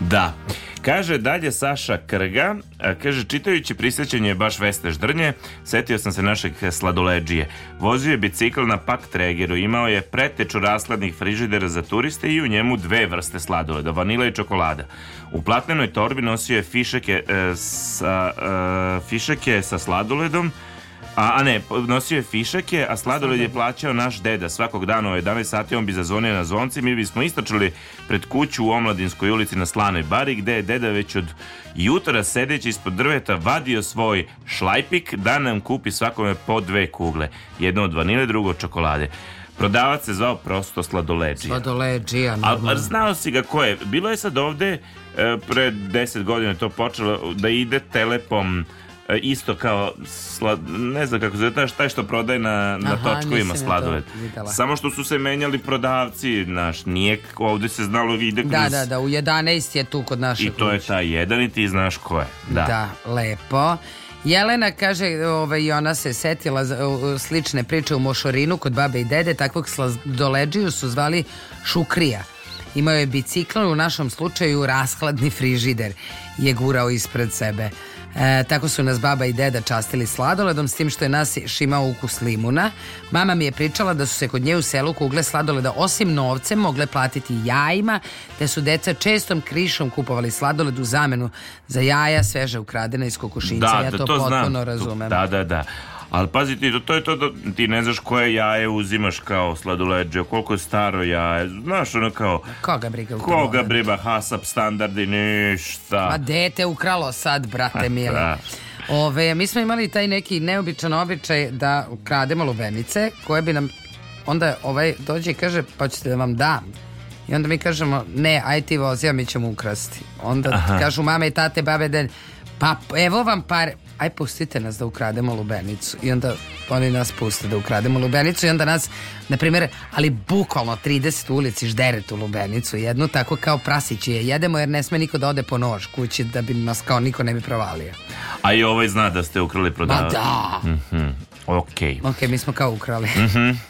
Da. Kaže dalje Saša Krga, kaže čitajući prisjećanje baš Veste Ždrnje, setio sam se našeg sladoleđije. Vozio je bicikl na pak tregeru, imao je preteču rasladnih frižidera za turiste i u njemu dve vrste sladoleda, vanila i čokolada. U platnenoj torbi nosio je fišake, e, sa, e, fišeke sa sladoledom, A, a ne, nosio je fišake, a sladoled je plaćao naš deda. Svakog dana u 11 sati on bi zazvonio na zvonce. Mi bismo istračili pred kuću u Omladinskoj ulici na Slanoj bari, gde je deda već od jutra sedeći ispod drveta vadio svoj šlajpik da nam kupi svakome po dve kugle. Jedno od vanile, drugo od čokolade. Prodavac se zvao prosto Sladoleđija. Sladoleđija, normalno. Ali znao si ga ko je. Bilo je sad ovde, e, pred 10 godina to počelo, da ide telepom E, isto kao slad, ne znam kako se taj taj što prodaje na na Aha, točku sladoled. Samo što su se menjali prodavci, naš nije ovde se znalo ide da, kroz. Da, da, da, u 11 je tu kod naše. I to kuće. je ta jedan i ti znaš ko je. Da. Da, lepo. Jelena kaže, ovaj, ona se setila slične priče u Mošorinu kod babe i dede, takvog sladoleđiju su zvali Šukrija. Imao je bicikl, u našem slučaju rashladni frižider je gurao ispred sebe. E, tako su nas baba i deda častili sladoledom s tim što je nas šimao ukus limuna. Mama mi je pričala da su se kod nje u selu kugle sladoleda osim novcem mogle platiti jajima, te su deca čestom krišom kupovali sladoled u zamenu za jaja sveže ukradena iz kokošinca. Da, ja da, to, to potpuno znam. razumem. Da, da, da. Ali pazi ti, to je to da ti ne znaš koje jaje uzimaš kao sladoleđe, koliko je staro jaje, znaš ono kao... Koga briga ukralo? Koga briga, hasap, standardi, ništa. Ma dete ukralo sad, brate mili. Da. Ove, mi smo imali taj neki neobičan običaj da ukrademo lubenice koje bi nam onda ovaj dođe i kaže pa ćete da vam dam i onda mi kažemo ne aj ti vozi a mi ćemo ukrasti onda Aha. kažu mame i tate babe den pa evo vam par, aj pustite nas da ukrademo lubenicu i onda oni nas puste da ukrademo lubenicu i onda nas, na primjer, ali bukvalno 30 ulici ždere tu lubenicu, jednu tako kao prasići je jedemo jer ne sme niko da ode po nož kući da bi nas kao niko ne bi provalio. A i ovaj zna da ste ukrali prodavali. Ma da! Mm -hmm. Ok. Ok, mi smo kao ukrali. Mhm. Mm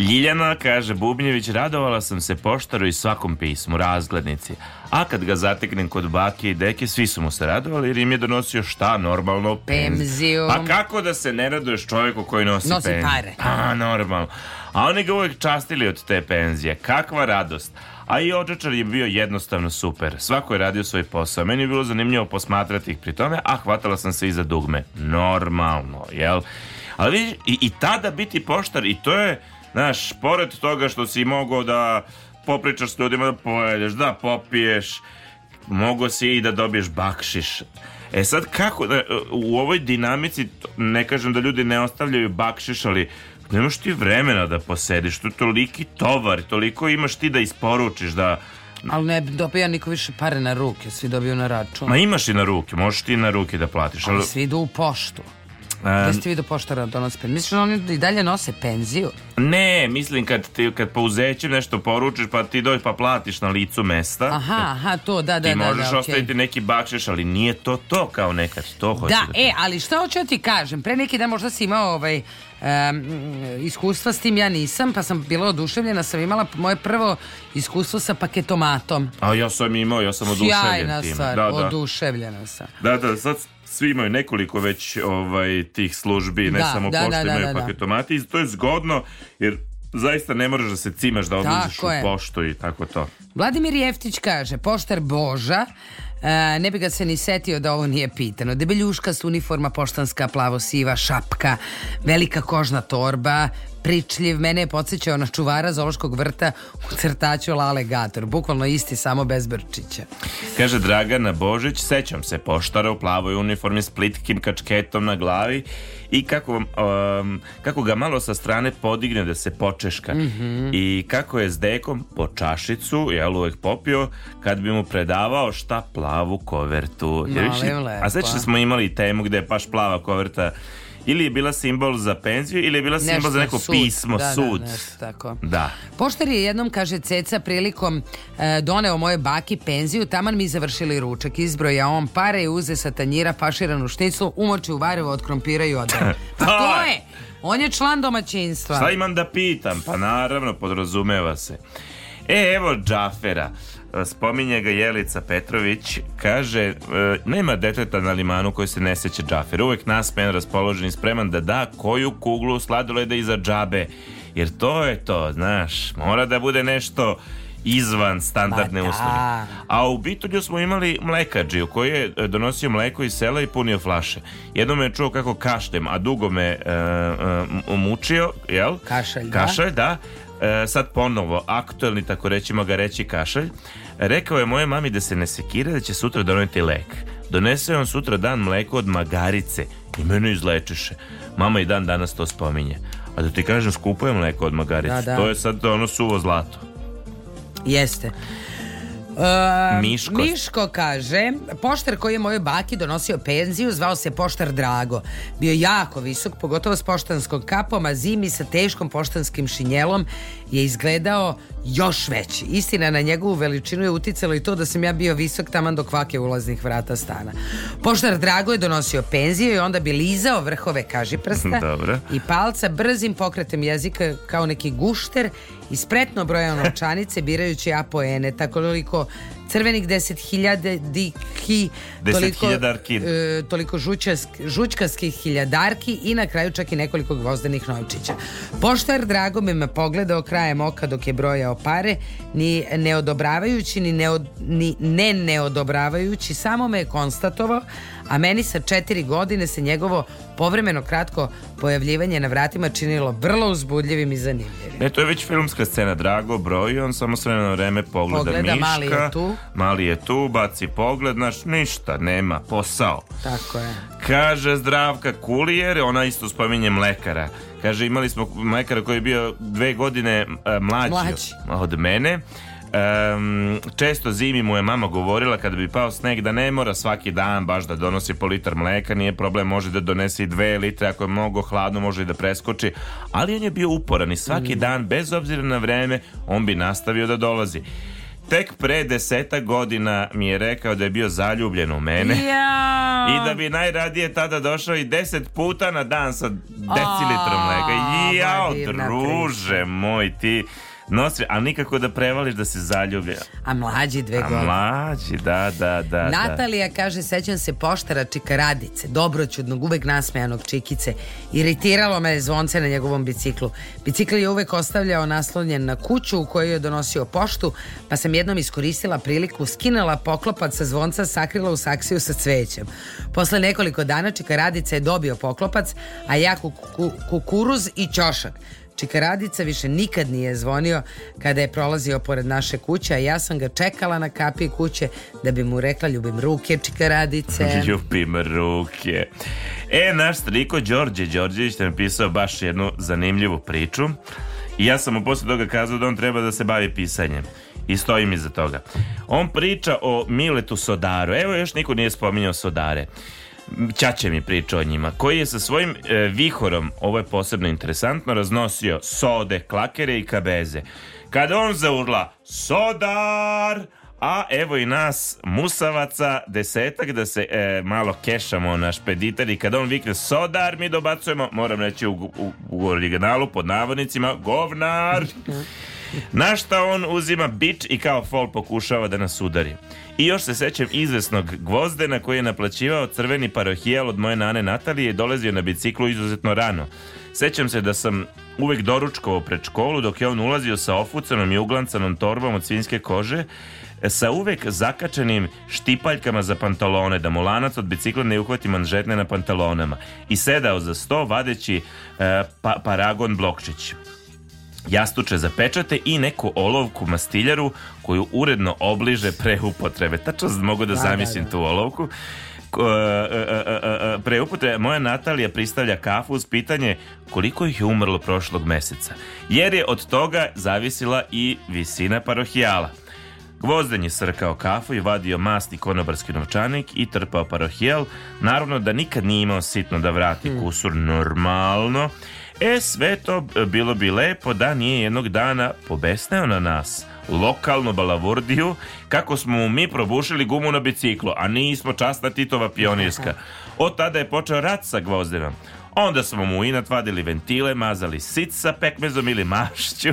Ljiljana kaže, Bubnjević, radovala sam se poštaru i svakom pismu, razglednici. A kad ga zateknem kod bake i deke, svi su mu se radovali jer im je donosio šta normalno? Penziju. Pa kako da se ne raduješ čovjeku koji nosi, nosi penziju? pare. Pa, normalno. A oni ga uvijek častili od te penzije. Kakva radost. A i Odžačar je bio jednostavno super. Svako je radio svoj posao. Meni je bilo zanimljivo posmatrati ih pri tome, a hvatala sam se i za dugme. Normalno, jel? Ali vidiš, i, i tada biti poštar, i to je Znaš, pored toga što si mogao da popričaš s ljudima, da pojedeš, da popiješ, mogo si i da dobiješ bakšiš. E sad kako, da, u ovoj dinamici, ne kažem da ljudi ne ostavljaju bakšiš, ali nemaš ti vremena da posediš, tu toliki tovar, toliko imaš ti da isporučiš, da... Ali ne dobija niko više pare na ruke, svi dobiju na račun. Ma imaš i na ruke, možeš ti na ruke da platiš. Ali, ali... svi idu u poštu. Gde ste vi do poštara donosi penziju? Misliš da oni i dalje nose penziju? Ne, mislim kad, ti, kad pouzećem nešto poručiš pa ti dođeš pa platiš na licu mesta. Aha, aha, to, da, da, da. Ti možeš da, da, ostaviti okay. neki bakšiš, ali nije to to kao nekad. To hoću da, da, e, ali šta hoću da ti kažem? Pre neki dan možda si imao ovaj, um, iskustva s tim ja nisam, pa sam bila oduševljena, sam imala moje prvo iskustvo sa paketomatom. A ja sam imao, ja sam oduševljen Sjajna tim. stvar, da, da. oduševljena sam. Da, da, sad svi imaju nekoliko već ovaj tih službi, ne da, samo da, da pošte, da, imaju paketomati da, da. i to je zgodno jer zaista ne moraš da se cimaš da odlaziš u poštu i tako to. Vladimir Jeftić kaže, poštar Boža, e, ne bi ga se ni setio da ovo nije pitano. Debeljuška su uniforma poštanska, plavo-siva, šapka, velika kožna torba, pričljiv, mene je podsjećao na čuvara Zološkog vrta u crtaću Lale Gator, bukvalno isti, samo bez brčića. Kaže Dragana Božić, sećam se poštara u plavoj uniformi s plitkim kačketom na glavi i kako, um, kako ga malo sa strane podigne da se počeška mm -hmm. i kako je s dekom po čašicu, jel uvek popio kad bi mu predavao šta plavu kovertu. Jer, a sećate da smo imali temu gde je paš plava koverta ili je bila simbol za penziju ili je bila nešto simbol za neko sud. pismo, da, da sud. Da, nešto tako. Da. Poštar je jednom, kaže Ceca, prilikom e, doneo moje baki penziju, taman mi završili ručak, izbroja on pare i uze sa tanjira faširanu šniclu, umoči u varevo od krompira i odao. Pa to je! On je član domaćinstva. Šta imam da pitam? Pa naravno, podrazumeva se. E, evo Džafera. E, spominje ga Jelica Petrović, kaže, e, nema deteta na limanu koji se ne seća džafera, uvek nasmejan, raspoložen i spreman da da koju kuglu sladoleda iza džabe, jer to je to, znaš, mora da bude nešto izvan standardne da. usluge. A u Bitolju smo imali mlekađiju koji je e, donosio mleko iz sela i punio flaše. Jednom je čuo kako kaštem, a dugo me e, e, mučio, jel? Kašalj, Kašalj, da. da E, sad ponovo, aktuelni, tako reći, ga reći kašalj, rekao je moje mami da se ne sekira, da će sutra doneti lek. Donese on sutra dan mleko od magarice i mene izlečeše. Mama i dan danas to spominje. A da ti kažem, skupo mleko od magarice. Da, da. To je sad ono suvo zlato. Jeste. Miško. Miško kaže, poštar koji je mojoj baki donosio penziju zvao se poštar Drago. Bio jako visok, pogotovo s poštanskom kapom, a zimi sa teškom poštanskim šinjelom je izgledao još veći. Istina, na njegovu veličinu je uticalo i to da sam ja bio visok taman do kvake ulaznih vrata stana. Poštar Drago je donosio penziju i onda bi lizao vrhove kažiprsta Dobro. i palca brzim pokretem jezika kao neki gušter i spretno brojao novčanice birajući apoene, tako koliko crvenih 10.000 dikhi, 10 toliko, e, toliko žučask, žučkaskih hiljadarki i na kraju čak i nekoliko gvozdenih novčića. Poštar Dragome me pogledao krajem oka dok je brojao pare, ni neodobravajući, ni, neo, ni ne neodobravajući, samo me je konstatovao, a meni sa četiri godine se njegovo povremeno kratko pojavljivanje na vratima činilo vrlo uzbudljivim i zanimljivim. Ne, to je već filmska scena, Drago broji, on samo sve na vreme pogleda, pogleda Miška, mali je, tu. mali je tu, baci pogled, znaš, ništa, nema, posao. Tako je. Kaže Zdravka Kulijer, ona isto spominje mlekara. Kaže, imali smo mlekara koji je bio dve godine uh, mlađi, mlađi. od mene Mlađi. Um, često zimi mu je mama govorila kada bi pao sneg da ne mora svaki dan baš da donosi po litar mleka, nije problem, može da donese i dve litre, ako je mnogo hladno može i da preskoči, ali on je bio uporan i svaki mm. dan, bez obzira na vreme, on bi nastavio da dolazi. Tek pre deseta godina mi je rekao da je bio zaljubljen u mene ja. i da bi najradije tada došao i deset puta na dan sa decilitrom mleka. Jao, druže moj ti... Nosri, ali nikako da prevališ da se zaljubi. A mlađi dve godine. A mlađi, da, da, da. da. Natalija da. kaže, sećam se poštara Radice, dobroćudnog, uvek nasmejanog Čikice. Iritiralo me zvonce na njegovom biciklu. Bicikl je uvek ostavljao naslonjen na kuću u kojoj je donosio poštu, pa sam jednom iskoristila priliku, skinala poklopac sa zvonca, sakrila u saksiju sa cvećem. Posle nekoliko dana Čika Čikaradica je dobio poklopac, a ja kuku, kukuruz i ćošak. Čika Radica više nikad nije zvonio kada je prolazio pored naše kuće, a ja sam ga čekala na kapi kuće da bi mu rekla ljubim ruke Čika Radice. ljubim ruke. E, naš striko Đorđe Đorđević je napisao baš jednu zanimljivu priču. I ja sam mu posle toga kazao da on treba da se bavi pisanjem. I stojim iza toga. On priča o Miletu Sodaru. Evo još niko nije spominjao Sodare. Ćaće mi priča o njima, koji je sa svojim e, vihorom, ovo je posebno interesantno, raznosio sode, klakere i kabeze. Kada on zaurla Sodar! A evo i nas, musavaca, desetak, da se e, malo kešamo na špeditari. Kada on vikne sodar, mi dobacujemo, moram reći u, u, u originalu, pod navodnicima, govnar. Na šta on uzima bič i kao fol pokušava da nas udari. I još se sećam izvesnog gvozdena koji je naplaćivao crveni parohijal od moje nane Natalije i dolazio na biciklu izuzetno rano. Sećam se da sam uvek doručkovao pred školu dok je on ulazio sa ofucanom i uglancanom torbom od svinske kože sa uvek zakačenim štipaljkama za pantalone, da mu lanac od bicikla ne uhvati manžetne na pantalonama i sedao za sto vadeći e, pa, paragon blokčić jastuče za pečate i neku olovku mastiljaru koju uredno obliže pre upotrebe. Tačno mogu da, da zamislim da, da. tu olovku. Uh, uh, uh, preupute, moja Natalija pristavlja kafu uz pitanje koliko ih je umrlo prošlog meseca, jer je od toga zavisila i visina parohijala. Gvozden je srkao kafu i vadio masni konobarski novčanik i trpao parohijal, naravno da nikad nije imao sitno da vrati hmm. kusur normalno, E sve to e, bilo bi lepo da nije jednog dana pobesneo na nas lokalnu balavurdiju kako smo mu mi probušili gumu na biciklu, a nismo časta Titova pionirska. Od tada je počeo rat sa gvozdenom. Onda smo mu i natvadili ventile, mazali sit sa pekmezom ili mašću.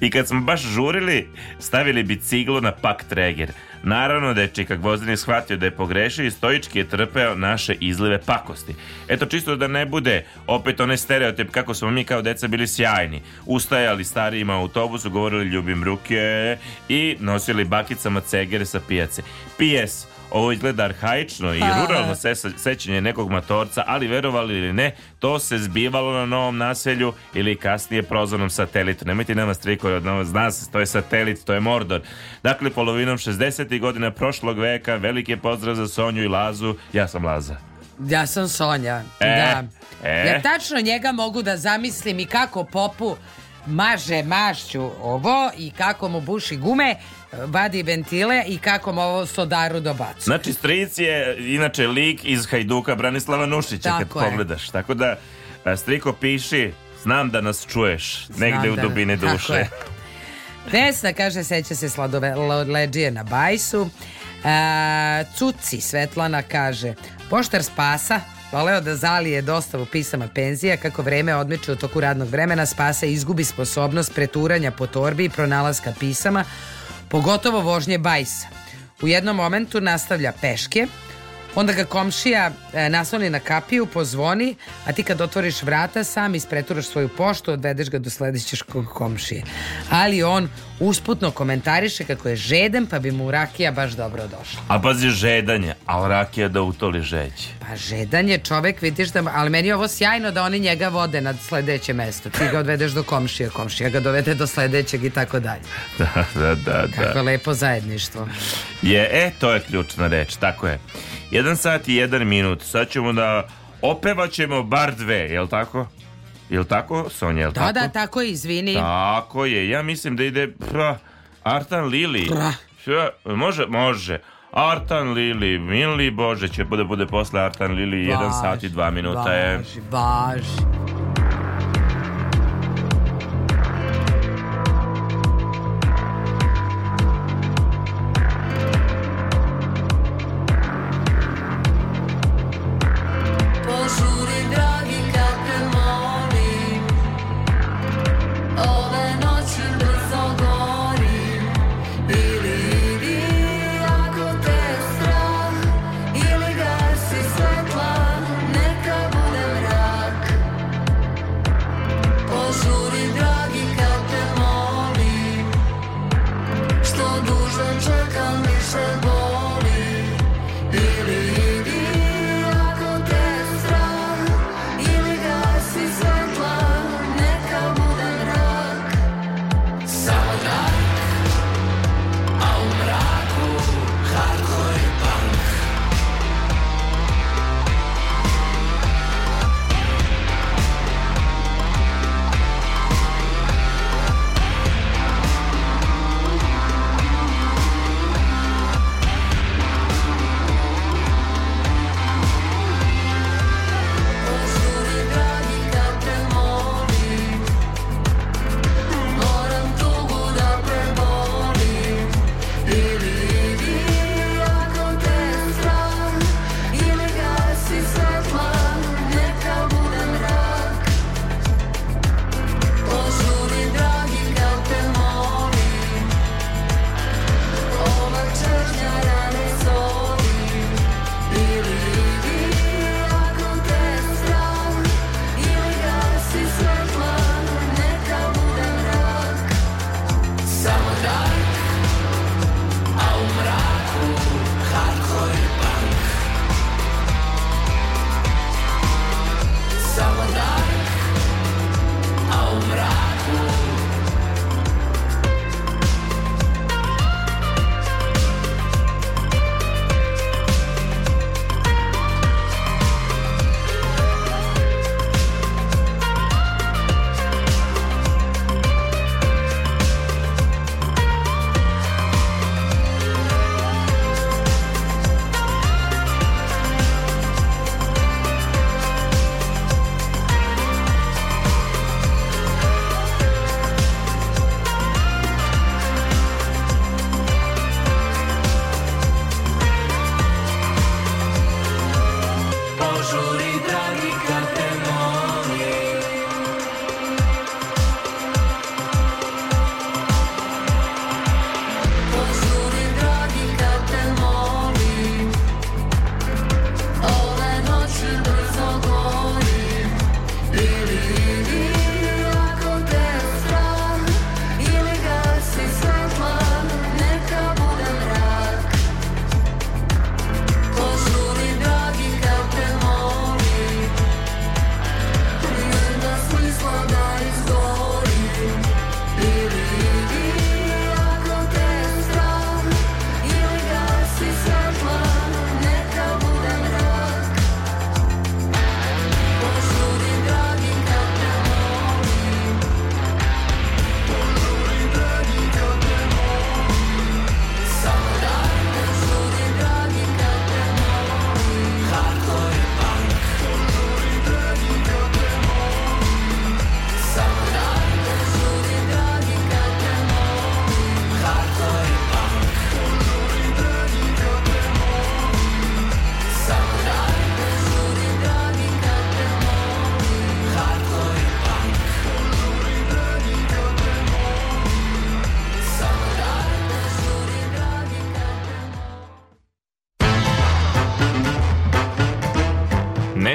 I kad smo baš žurili, stavili biciklu na pak treger. Naravno da je Čika Gvozden shvatio da je pogrešio i stojički je trpeo naše izlive pakosti. Eto, čisto da ne bude opet onaj stereotip kako smo mi kao deca bili sjajni. Ustajali starijima u autobusu, govorili ljubim ruke i nosili bakicama cegere sa pijace. P.S. Ovo izgleda arhaično i ruralno se, sećanje nekog matorca, ali verovali ili ne, to se zbivalo na novom naselju ili kasnije prozornom satelitu. Nemojte nama strikove od nas, zna se, to je satelit, to je Mordor. Dakle, polovinom 60. godina prošlog veka, veliki pozdrav za Sonju i Lazu, ja sam Laza. Ja sam Sonja, e, da. E. Ja tačno njega mogu da zamislim i kako popu maže mašću ovo i kako mu buši gume vadi ventile i kako mu ovo sodaru dobacuje. Znači, stric je inače lik iz Hajduka Branislava Nušića tako kad je. pogledaš. Tako da, e, striko piši, znam da nas čuješ znam negde da, u dubine duše. Je. Vesna kaže, seća se sladove leđije na bajsu. E, Cuci Svetlana kaže, poštar spasa, Voleo da zalije dostavu pisama penzija kako vreme odmiče u toku radnog vremena spasa izgubi sposobnost preturanja po torbi i pronalaska pisama pogotovo vožnje bajsa. U jednom momentu nastavlja peške, Onda ga komšija e, nasloni na kapiju, pozvoni, a ti kad otvoriš vrata sam ispreturaš svoju poštu, odvedeš ga do sledećeg komšije. Ali on usputno komentariše kako je žeden, pa bi mu rakija baš dobro došla. A pazi, žedan je, ali rakija da utoli žeći. Pa žedan je čovek, vidiš da, ali meni je ovo sjajno da oni njega vode na sledeće mesto. Ti ga odvedeš do komšije, komšija ga dovede do sledećeg i tako dalje. Da, da, da. Kako da. lepo zajedništvo. Je, e, to je ključna reč, tako je. 1 sat i 1 minut. Sad ćemo da opevaćemo bar dve, jel tako? Je Jel tako, Sonja, jel da, tako? Da, da, tako je, izvini. Tako je, ja mislim da ide pra, Artan Lili. Pra. Šta, može, može. Artan Lili, mili Bože, će bude, bude posle Artan Lili, 1 sat i 2 minuta je. Važi, važi.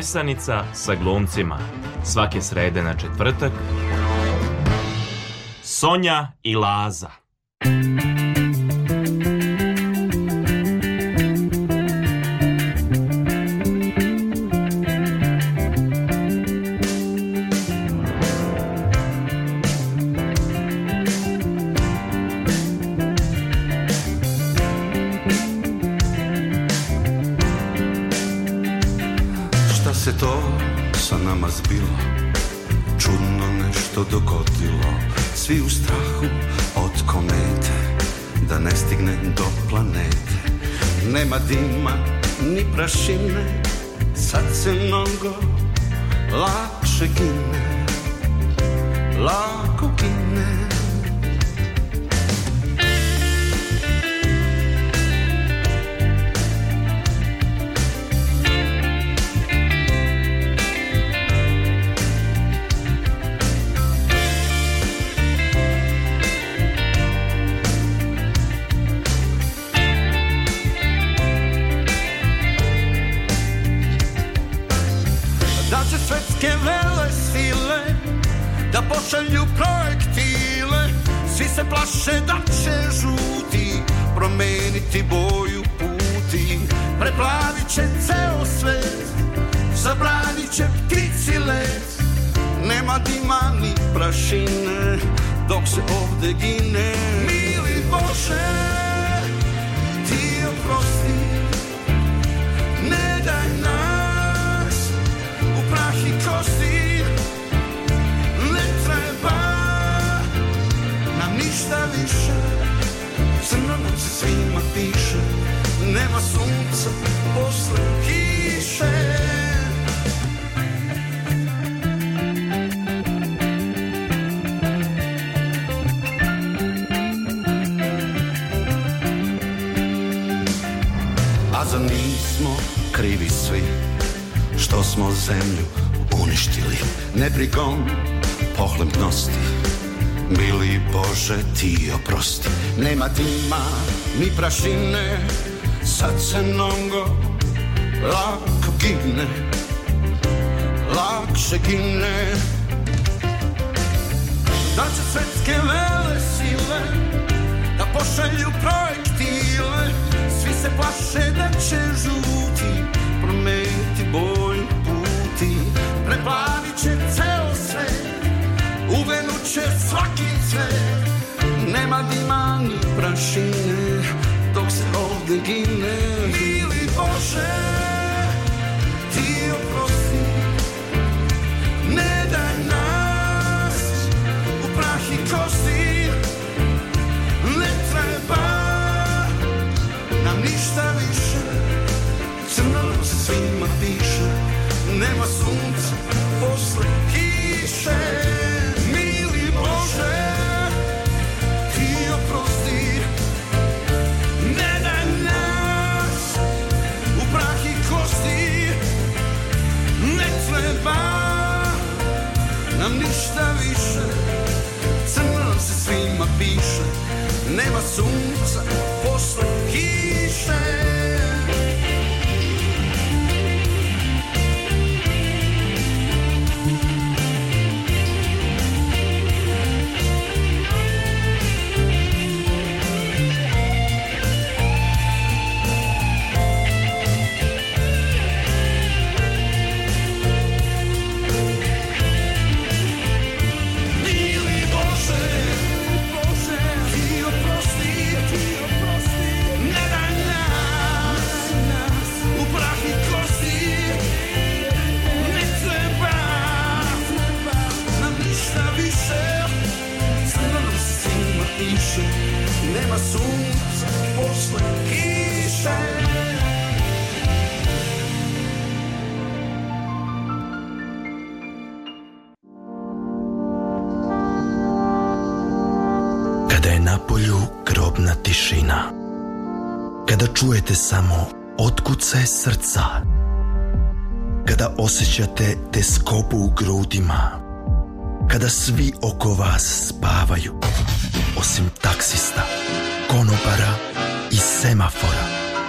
Pesanica sa glumcima. Svake srede na četvrtak. Sonja i Laza. Straši me, sad se mnogo lakše gine pitajte samo otkucaj srca kada osjećate te u grudima, kada svi oko vas spavaju, osim taksista, konopara i semafora,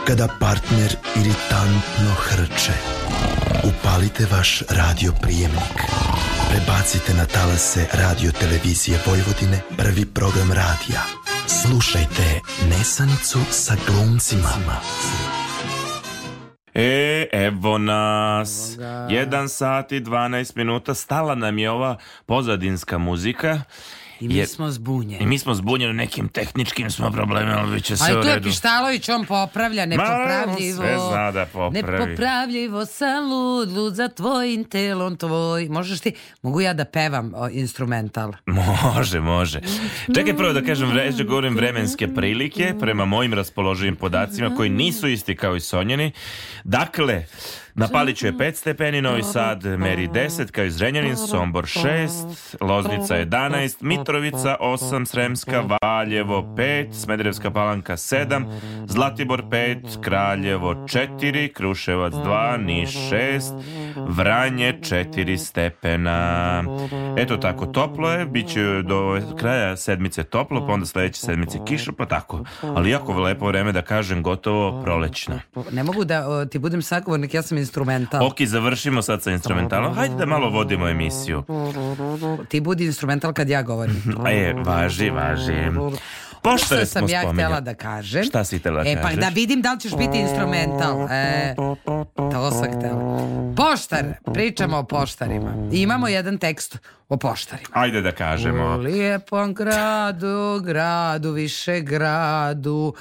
kada partner iritantno hrče, upalite vaš radio prijemnik. Prebacite na talase radio televizije Vojvodine prvi program radija Slušajte Nesanicu sa glumcima. E, evo nas. Evo sat i 12 minuta. Stala nam je ova pozadinska muzika. I mi jer, smo zbunjeni. I mi smo zbunjeni, nekim tehničkim smo problemima, ali će se ali u redu. Ali tu je Pištalović, on popravlja, nepopravljivo. Ma, sve zna da popravi. Nepopravljivo sam lud, lud za tvojim telom tvoj. Možeš ti, mogu ja da pevam o, instrumental? Može, može. Čekaj prvo da kažem, reći da govorim vremenske prilike prema mojim raspoloživim podacima koji nisu isti kao i Sonjeni. Dakle, Na Paliću je 5 stepeni, Novi Sad meri 10, kao i Zrenjanin, Sombor 6, Loznica 11, Mitrovica 8, Sremska, Valjevo 5, Smederevska palanka 7, Zlatibor 5, Kraljevo 4, Kruševac 2, Niš 6, Vranje 4 stepena. Eto tako, toplo je, bit će do kraja sedmice toplo, pa onda sledeće sedmice kiša, pa tako. Ali jako lepo vreme da kažem, gotovo prolećno. Ne mogu da ti budem sagovornik, ja sam iz instrumental. Ok, završimo sad sa instrumentalom. Hajde da malo vodimo emisiju. Ti budi instrumental kad ja govorim. e, važi, važi. Poštare sam smo ja htjela da kažem. Šta si htjela da e, kažeš? E, pa da vidim da li ćeš biti instrumental. E, to sam htjela. Poštar. Pričamo o poštarima. imamo jedan tekst o poštarima. Ajde da kažemo. U lijepom gradu, gradu, više gradu.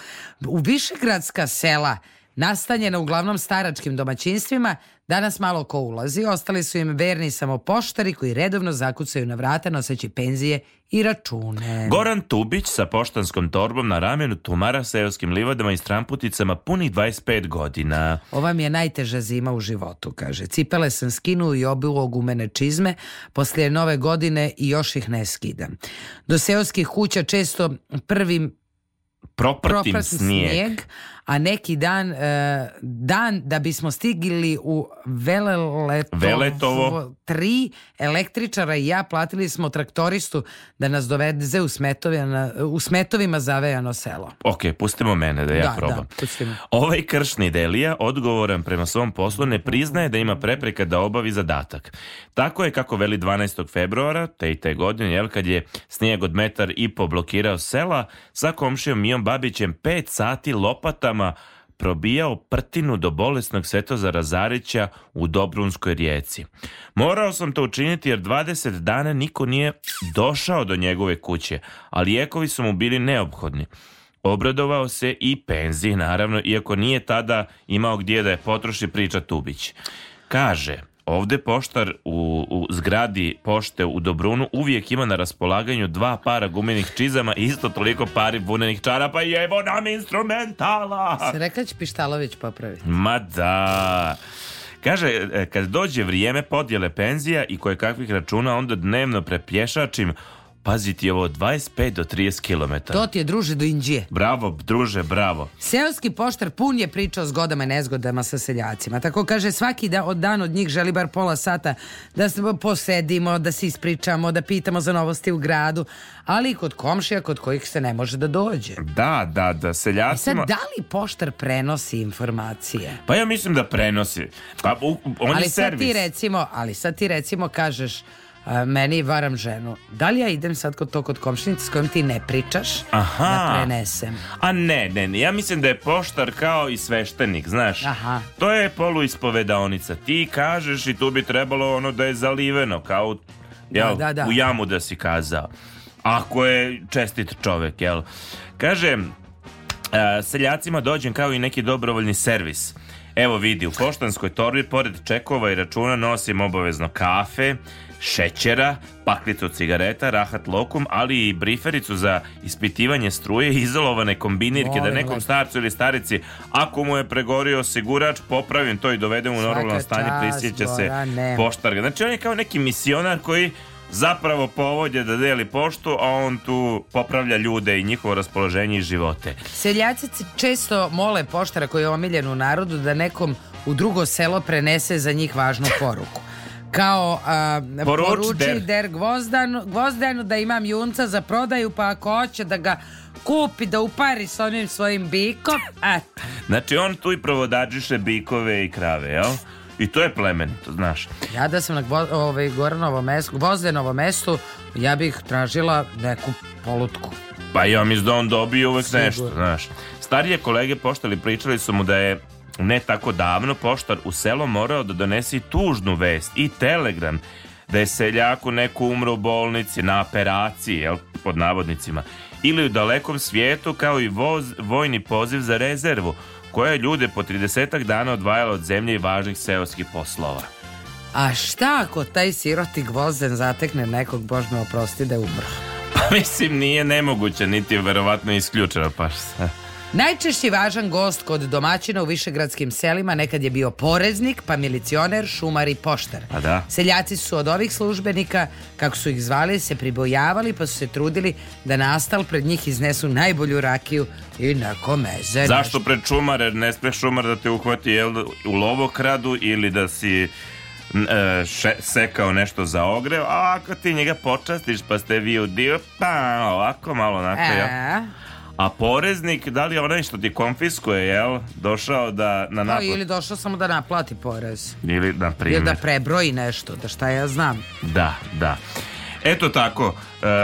U višegradska sela nastanjena uglavnom staračkim domaćinstvima, danas malo ko ulazi, ostali su im verni samo poštari koji redovno zakucaju na vrata noseći penzije i račune. Goran Tubić sa poštanskom torbom na ramenu tumara seoskim livadama i stramputicama punih 25 godina. Ova mi je najteža zima u životu, kaže. Cipele sam skinuo i obuo gumene čizme, poslije nove godine i još ih ne skidam. Do seoskih kuća često prvim proprtim, proprtim snijeg, snijeg a neki dan e, dan da bismo stigli u Veleletovo, Veletovo tri električara i ja platili smo traktoristu da nas doveze u, smetovima, u smetovima zavejano selo. Ok, pustimo mene da ja da, da probam. Da, pustimo. Ovaj kršni delija, odgovoran prema svom poslu, ne priznaje da ima prepreka da obavi zadatak. Tako je kako veli 12. februara, te i te godine, jel, kad je snijeg od metar i po blokirao sela, sa komšijom Mijom Babićem 5 sati lopata bitkama probijao prtinu do bolesnog Svetozara Zarića u Dobrunskoj rijeci. Morao sam to učiniti jer 20 dana niko nije došao do njegove kuće, a lijekovi su mu bili neophodni. Obradovao se i penzi, naravno, iako nije tada imao gdje da je potroši priča Tubić. Kaže, Ovde poštar u, u zgradi pošte u Dobrunu uvijek ima na raspolaganju dva para gumenih čizama i isto toliko pari bunenih čarapa i evo nam instrumentala. Se rekla da će Pištalović popraviti. Ma da. Kaže, e, kad dođe vrijeme podjele penzija i koje kakvih računa, onda dnevno prepješačim paziti ovo, 25 do 30 km. To ti je, druže, do Indije. Bravo, druže, bravo. Seoski poštar pun je pričao s godama i nezgodama sa seljacima. Tako kaže, svaki da, od dan od njih želi bar pola sata da se posedimo, da se ispričamo, da pitamo za novosti u gradu, ali i kod komšija kod kojih se ne može da dođe. Da, da, da, e seljacima... E sad, da li poštar prenosi informacije? Pa ja mislim da prenosi. Pa, u, on ali je servis. Sad ti recimo, ali sad ti recimo kažeš, meni varam ženu. Da li ja idem sad kod to kod komšinice s kojom ti ne pričaš da Aha. da prenesem? A ne, ne, ne, ja mislim da je poštar kao i sveštenik, znaš. Aha. To je poluispovedaonica. Ti kažeš i tu bi trebalo ono da je zaliveno, kao jel, da, da, da. u jamu da si kazao. Ako je čestit čovek, jel? Kažem, seljacima dođem kao i neki dobrovoljni servis. Evo vidi, u poštanskoj torbi pored čekova i računa nosim obavezno kafe, šećera, paklicu cigareta, rahat lokum, ali i brifericu za ispitivanje struje i izolovane kombinirke da nekom starcu ili starici, ako mu je pregorio sigurač, popravim to i dovedem u normalno stanje, prisjeća se poštarga. Znači on je kao neki misionar koji zapravo povodje da deli poštu, a on tu popravlja ljude i njihovo raspoloženje i živote. Seljaci često mole poštara koji je omiljen u narodu da nekom u drugo selo prenese za njih važnu poruku kao a, poruči, poruči der, gvozdanu, gvozdanu da imam junca za prodaju pa ako hoće da ga kupi da upari s onim svojim bikom a. znači on tu i provodađiše bikove i krave jel? I to je plemenito, znaš. Ja da sam na gvo, ovaj, Goranovo mestu, Gvozdenovo mestu, ja bih tražila neku polutku. Pa ja mislim da on dobije uvek Sigur. nešto, znaš. Starije kolege poštali pričali su mu da je ne tako davno poštar u selo morao da donese tužnu vest i telegram da je seljaku neko umro u bolnici na operaciji, jel, pod navodnicima, ili u dalekom svijetu kao i voz, vojni poziv za rezervu koja je ljude po 30 dana odvajala od zemlje i važnih seoskih poslova. A šta ako taj siroti gvozden zatekne nekog, božno oprosti da je umro? Pa mislim, nije nemoguće, niti je verovatno isključeno, paš se. Najčešći važan gost kod domaćina u višegradskim selima nekad je bio poreznik, pa milicioner, šumar i poštar. A da? Seljaci su od ovih službenika, kako su ih zvali, se pribojavali pa su se trudili da nastal pred njih iznesu najbolju rakiju i neko meze. Zašto pred šumare? Ne sme šumar da te uhvati jel, u lovokradu ili da si e, Še, sekao nešto za ogrev, a ako ti njega počastiš pa ste vi u dio, pa ovako malo onako, e. ja. A poreznik, da li je onaj što ti konfiskuje, jel? Došao da na pa naplati. Ili došao samo da naplati porez. Ili da Ili da prebroji nešto, da šta ja znam. Da, da. Eto tako,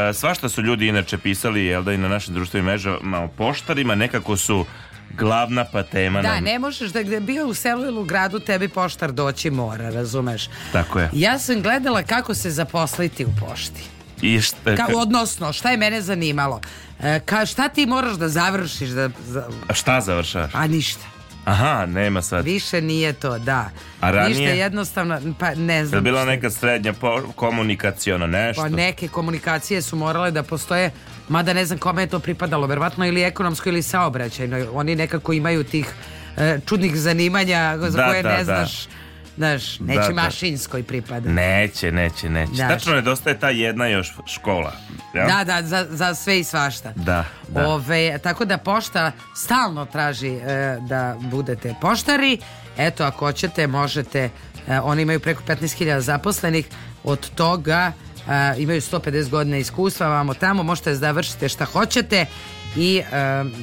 e, svašta su ljudi inače pisali, jel da i na našim društvenim mrežama o poštarima, nekako su glavna pa tema Da, nam... ne možeš da gde bio u selu ili u gradu tebi poštar doći mora, razumeš? Tako je. Ja sam gledala kako se zaposliti u pošti. I šta, ka, odnosno, šta je mene zanimalo? E, ka, šta ti moraš da završiš? Da, za... A šta završaš? A ništa. Aha, nema sad. Više nije to, da. A ranije? Ništa jednostavno, pa ne znam. Je bila neka srednja komunikaciona nešto? Pa neke komunikacije su morale da postoje, mada ne znam kome je to pripadalo, verovatno ili ekonomsko ili saobraćajno. Oni nekako imaju tih e, čudnih zanimanja za da, koje da, ne da. znaš... Da Znaš, neće da, da. mašinskoj pripada. Neće, neće, neće. Znaš. Tačno nedostaje ta jedna još škola. Ja? Da, da, za, za sve i svašta. Da, da. Ove, tako da pošta stalno traži e, da budete poštari. Eto, ako hoćete, možete, e, oni imaju preko 15.000 zaposlenih, od toga Uh, imaju 150 godina iskustva vamo tamo, možete da završite šta hoćete i e,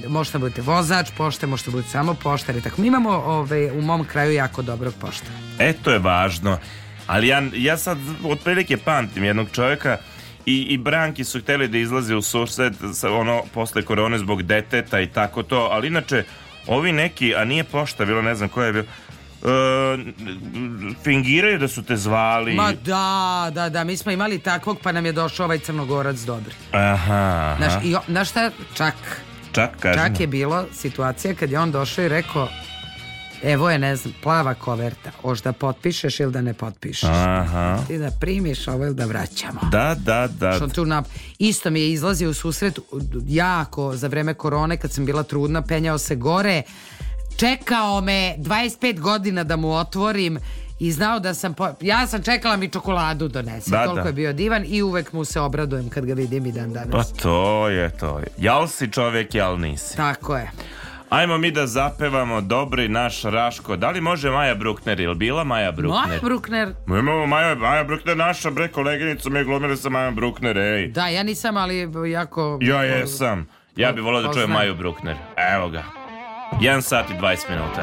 možete da budete vozač pošte, možete da budete samo poštar i tako. Mi imamo ove, ovaj, u mom kraju jako dobrog poštara. E, to je važno. Ali ja, ja sad otprilike pamtim jednog čovjeka i, i branki su hteli da izlaze u sa, ono posle korone zbog deteta i tako to, ali inače ovi neki, a nije pošta bilo, ne znam koja je bilo, E, fingiraju da su te zvali. Ma da, da, da, mi smo imali takvog pa nam je došao ovaj crnogorac dobri. Aha. aha. Naš, i, naš šta, čak, čak, kažem. čak je bilo situacija kad je on došao i rekao Evo je, ne znam, plava koverta. hoš da potpišeš ili da ne potpišeš. Aha. Ti da primiš ovo ili da vraćamo. Da, da, da. Što tu na... Isto mi je izlazio u susret jako za vreme korone kad sam bila trudna, penjao se gore čekao me 25 godina da mu otvorim i znao da sam, po... ja sam čekala mi čokoladu donese, da, toliko da. je bio divan i uvek mu se obradujem kad ga vidim i dan danas. Pa to je to, jal si čovjek, jal nisi. Tako je. Ajmo mi da zapevamo dobri naš Raško. Da li može Maja Brukner? ili bila Maja Brukner? Maja Brukner. Mi imamo Maja, Maja Brukner, naša bre koleginica, mi glumili sa Maja Brukner, ej. Da, ja nisam, ali jako... Ja jesam. Ja bih volao da čujem Maju Brukner. Evo ga. 1 sat i 20 minuta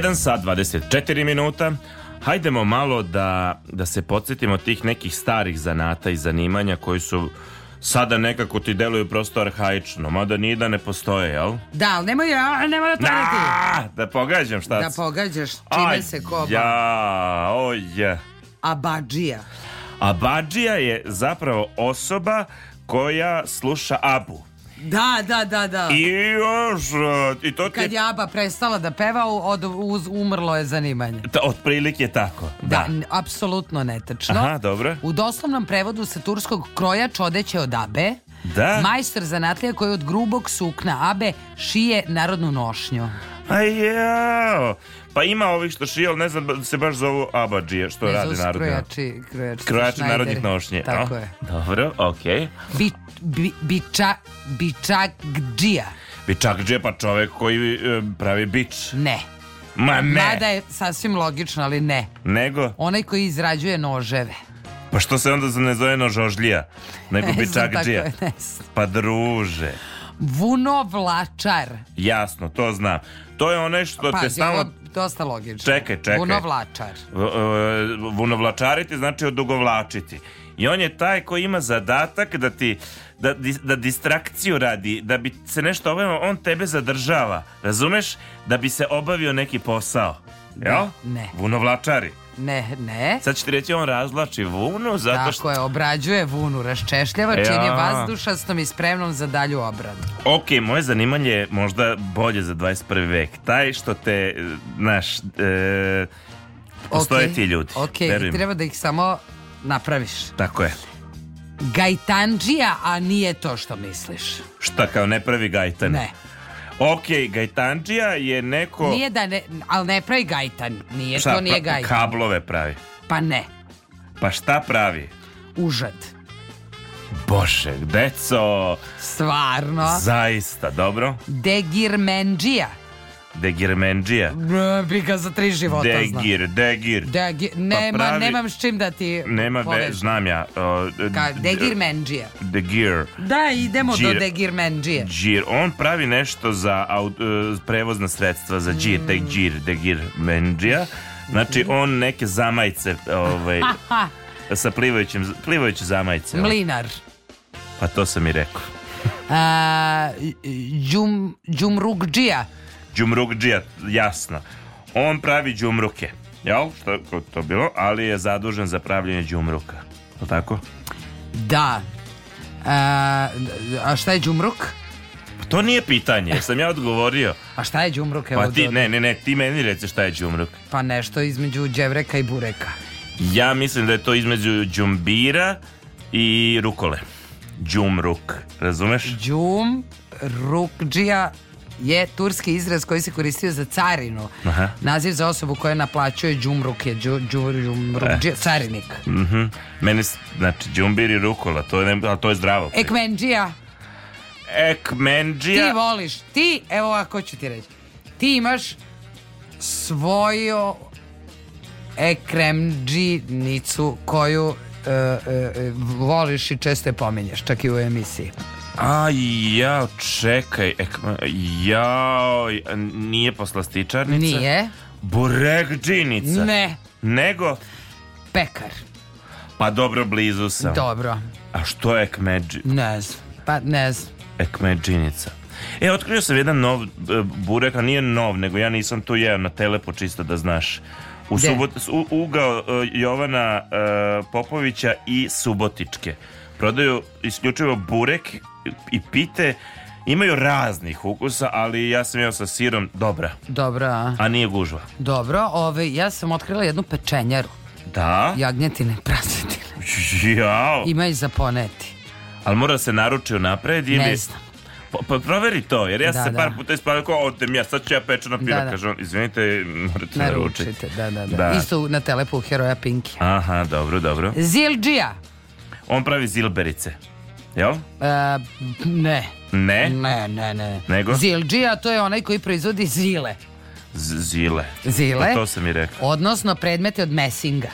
1 sat 24 minuta. Hajdemo malo da, da se podsjetimo tih nekih starih zanata i zanimanja koji su sada nekako ti deluju prosto arhaično, mada ni da ne postoje, jel? Da, ali nemoj, nemoj da to da, da pogađam šta Da pogađaš, čime Aj, se koba. Ja, oj. Abadžija. Abadžija je zapravo osoba koja sluša abu. Da, da, da, da. I još, e, i to ti... Kad je Aba prestala da peva, od, uz, umrlo je zanimanje. Ta, otprilike tako, da. Da, apsolutno netačno. Aha, dobro. U doslovnom prevodu sa turskog krojač odeće od Abe, da. majstor zanatlija koji od grubog sukna Abe šije narodnu nošnju. A jao. Pa ima ovih što šije, ali ne znam se baš zovu abadžije, što ne rade narodne. Krojači, krojači, krojači narodnih nošnje. Tako a? je. Dobro, okej. Okay. Bi, bi, biča, bičakđija. Bičakđija pa čovek koji e, pravi bič. Ne. Ma ne. Mada je sasvim logično, ali ne. Nego? Onaj koji izrađuje noževe. Pa što se onda ne zove nožožlija, nego ne džija. Pa druže. Vunovlačar. Jasno, to znam to je one što pa, te stalno... dosta logično. Čekaj, čekaj. Vunovlačar. E, vunovlačariti znači odugovlačiti. I on je taj koji ima zadatak da ti da, da distrakciju radi, da bi se nešto obavio, ovaj, on tebe zadržava. Razumeš? Da bi se obavio neki posao. Jel? Ne. Vunovlačari. Ne, ne. Sad ćete reći on razlači vunu zato što... Tako je, obrađuje vunu, raščešljava, ja. čini vazdušastom i spremnom za dalju obradu. Ok, moje zanimanje je možda bolje za 21. vek. Taj što te, naš, e, postoje okay. ti ljudi. Ok, Verujem. treba da ih samo napraviš. Tako je. Gajtanđija, a nije to što misliš. Šta, kao ne pravi gajtan? Ne. Ok, gajtanđija je neko... Nije da ne, ali ne pravi gajtan. Nije šta, to nije gajtan. Kablove pravi. Pa ne. Pa šta pravi? Užad. Bože, deco. Stvarno. Zaista, dobro. Degirmenđija. Degirmenđija. Bi ga za tri života degir, znam. Degir, degir. Degir, pa nema, pa pravi, nemam s čim da ti Nema, ve, znam ja. Uh, Ka, degirmenđija. Degir. Da, idemo džir, do degirmenđije. Džir, on pravi nešto za aut, uh, prevozna sredstva, za džir, mm. degir, degirmenđija. Znači, on neke zamajce ovaj, sa plivajućim, plivajuće zamajce. Mlinar. Ovaj. Pa to sam i rekao. A, džum, džumrugđija. Đumrukđija, jasno. On pravi džumruke, jel? Što to bilo? Ali je zadužen za pravljenje džumruka. Je tako? Da. E, a šta je džumruk? To nije pitanje, sam ja odgovorio. A šta je đumruk? Pa ti, ne, ne, ne, ti meni reci šta je džumruk. Pa nešto između đevreka i bureka. Ja mislim da je to između đumbira i rukole. Džumruk, razumeš? Đum, rukđija, je turski izraz koji se koristio za carinu. Aha. Naziv za osobu koja naplaćuje džumruk je džu, džumruk, e. dž, carinik. Mm -hmm. Meni, znači, džumbir i rukola, to je, ali to je zdravo. Ekmenđija. Ekmenđija. Ti voliš, ti, evo ovako ću ti reći, ti imaš svoju ekremđinicu koju e, e, e voliš i često je pominješ, čak i u emisiji. A ja, čekaj, ek, jaj, nije poslastičarnica. Nije. džinica. Ne. Nego? Pekar. Pa dobro, blizu sam. Dobro. A što je ekmeđi? Ne znam. Pa ne znam. Ekmeđinica. E, otkrio sam jedan nov e, burek, a nije nov, nego ja nisam to jeo na telepo čisto da znaš. U subot, u, ugao e, Jovana uh, Popovića i Subotičke prodaju isključivo burek i pite Imaju raznih ukusa, ali ja sam jeo sa sirom dobra. Dobra. A nije gužva. Dobro, ove, ja sam otkrila jednu pečenjaru. Da? Jagnjetine, prasetine. Jao. Ima i za poneti. Ali mora se naručiti unapred ili... Ne znam. Pa, pa proveri to, jer ja da, se da. par puta ispavio kao, odem ja, sad ću ja pečena pira, da, da. kažem, izvinite, morate naručiti. Naručite, da, da, da, da. Isto na telepu heroja Pinki. Aha, dobro, dobro. Zilđija. On pravi zilberice. Jel? E, ne. Ne? Ne, ne, ne. Nego? Zilđija, to je onaj koji proizvodi zile. Z zile. Zile. Pa to sam i rekao. Odnosno predmete od mesinga.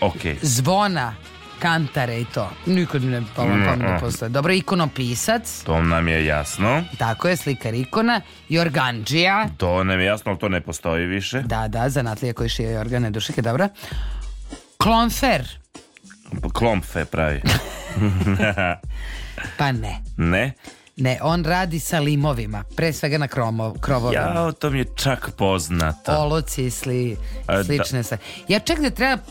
Ok. Zvona, kantare i to. Nikad ne palo pa mm, pametno mm. postoje. Dobro, ikonopisac. To nam je jasno. Tako je, slikar ikona. Jorganđija. To nam je jasno, ali to ne postoji više. Da, da, zanatlija koji šije jorgane dušike, dobro. Klonfer. Klomfe pravi. pa ne. Ne? Ne, on radi sa limovima, pre svega na kromo, krovovima. Ja, to mi je čak poznato. Oloci i sli, da. slične da. se. Ja čak da treba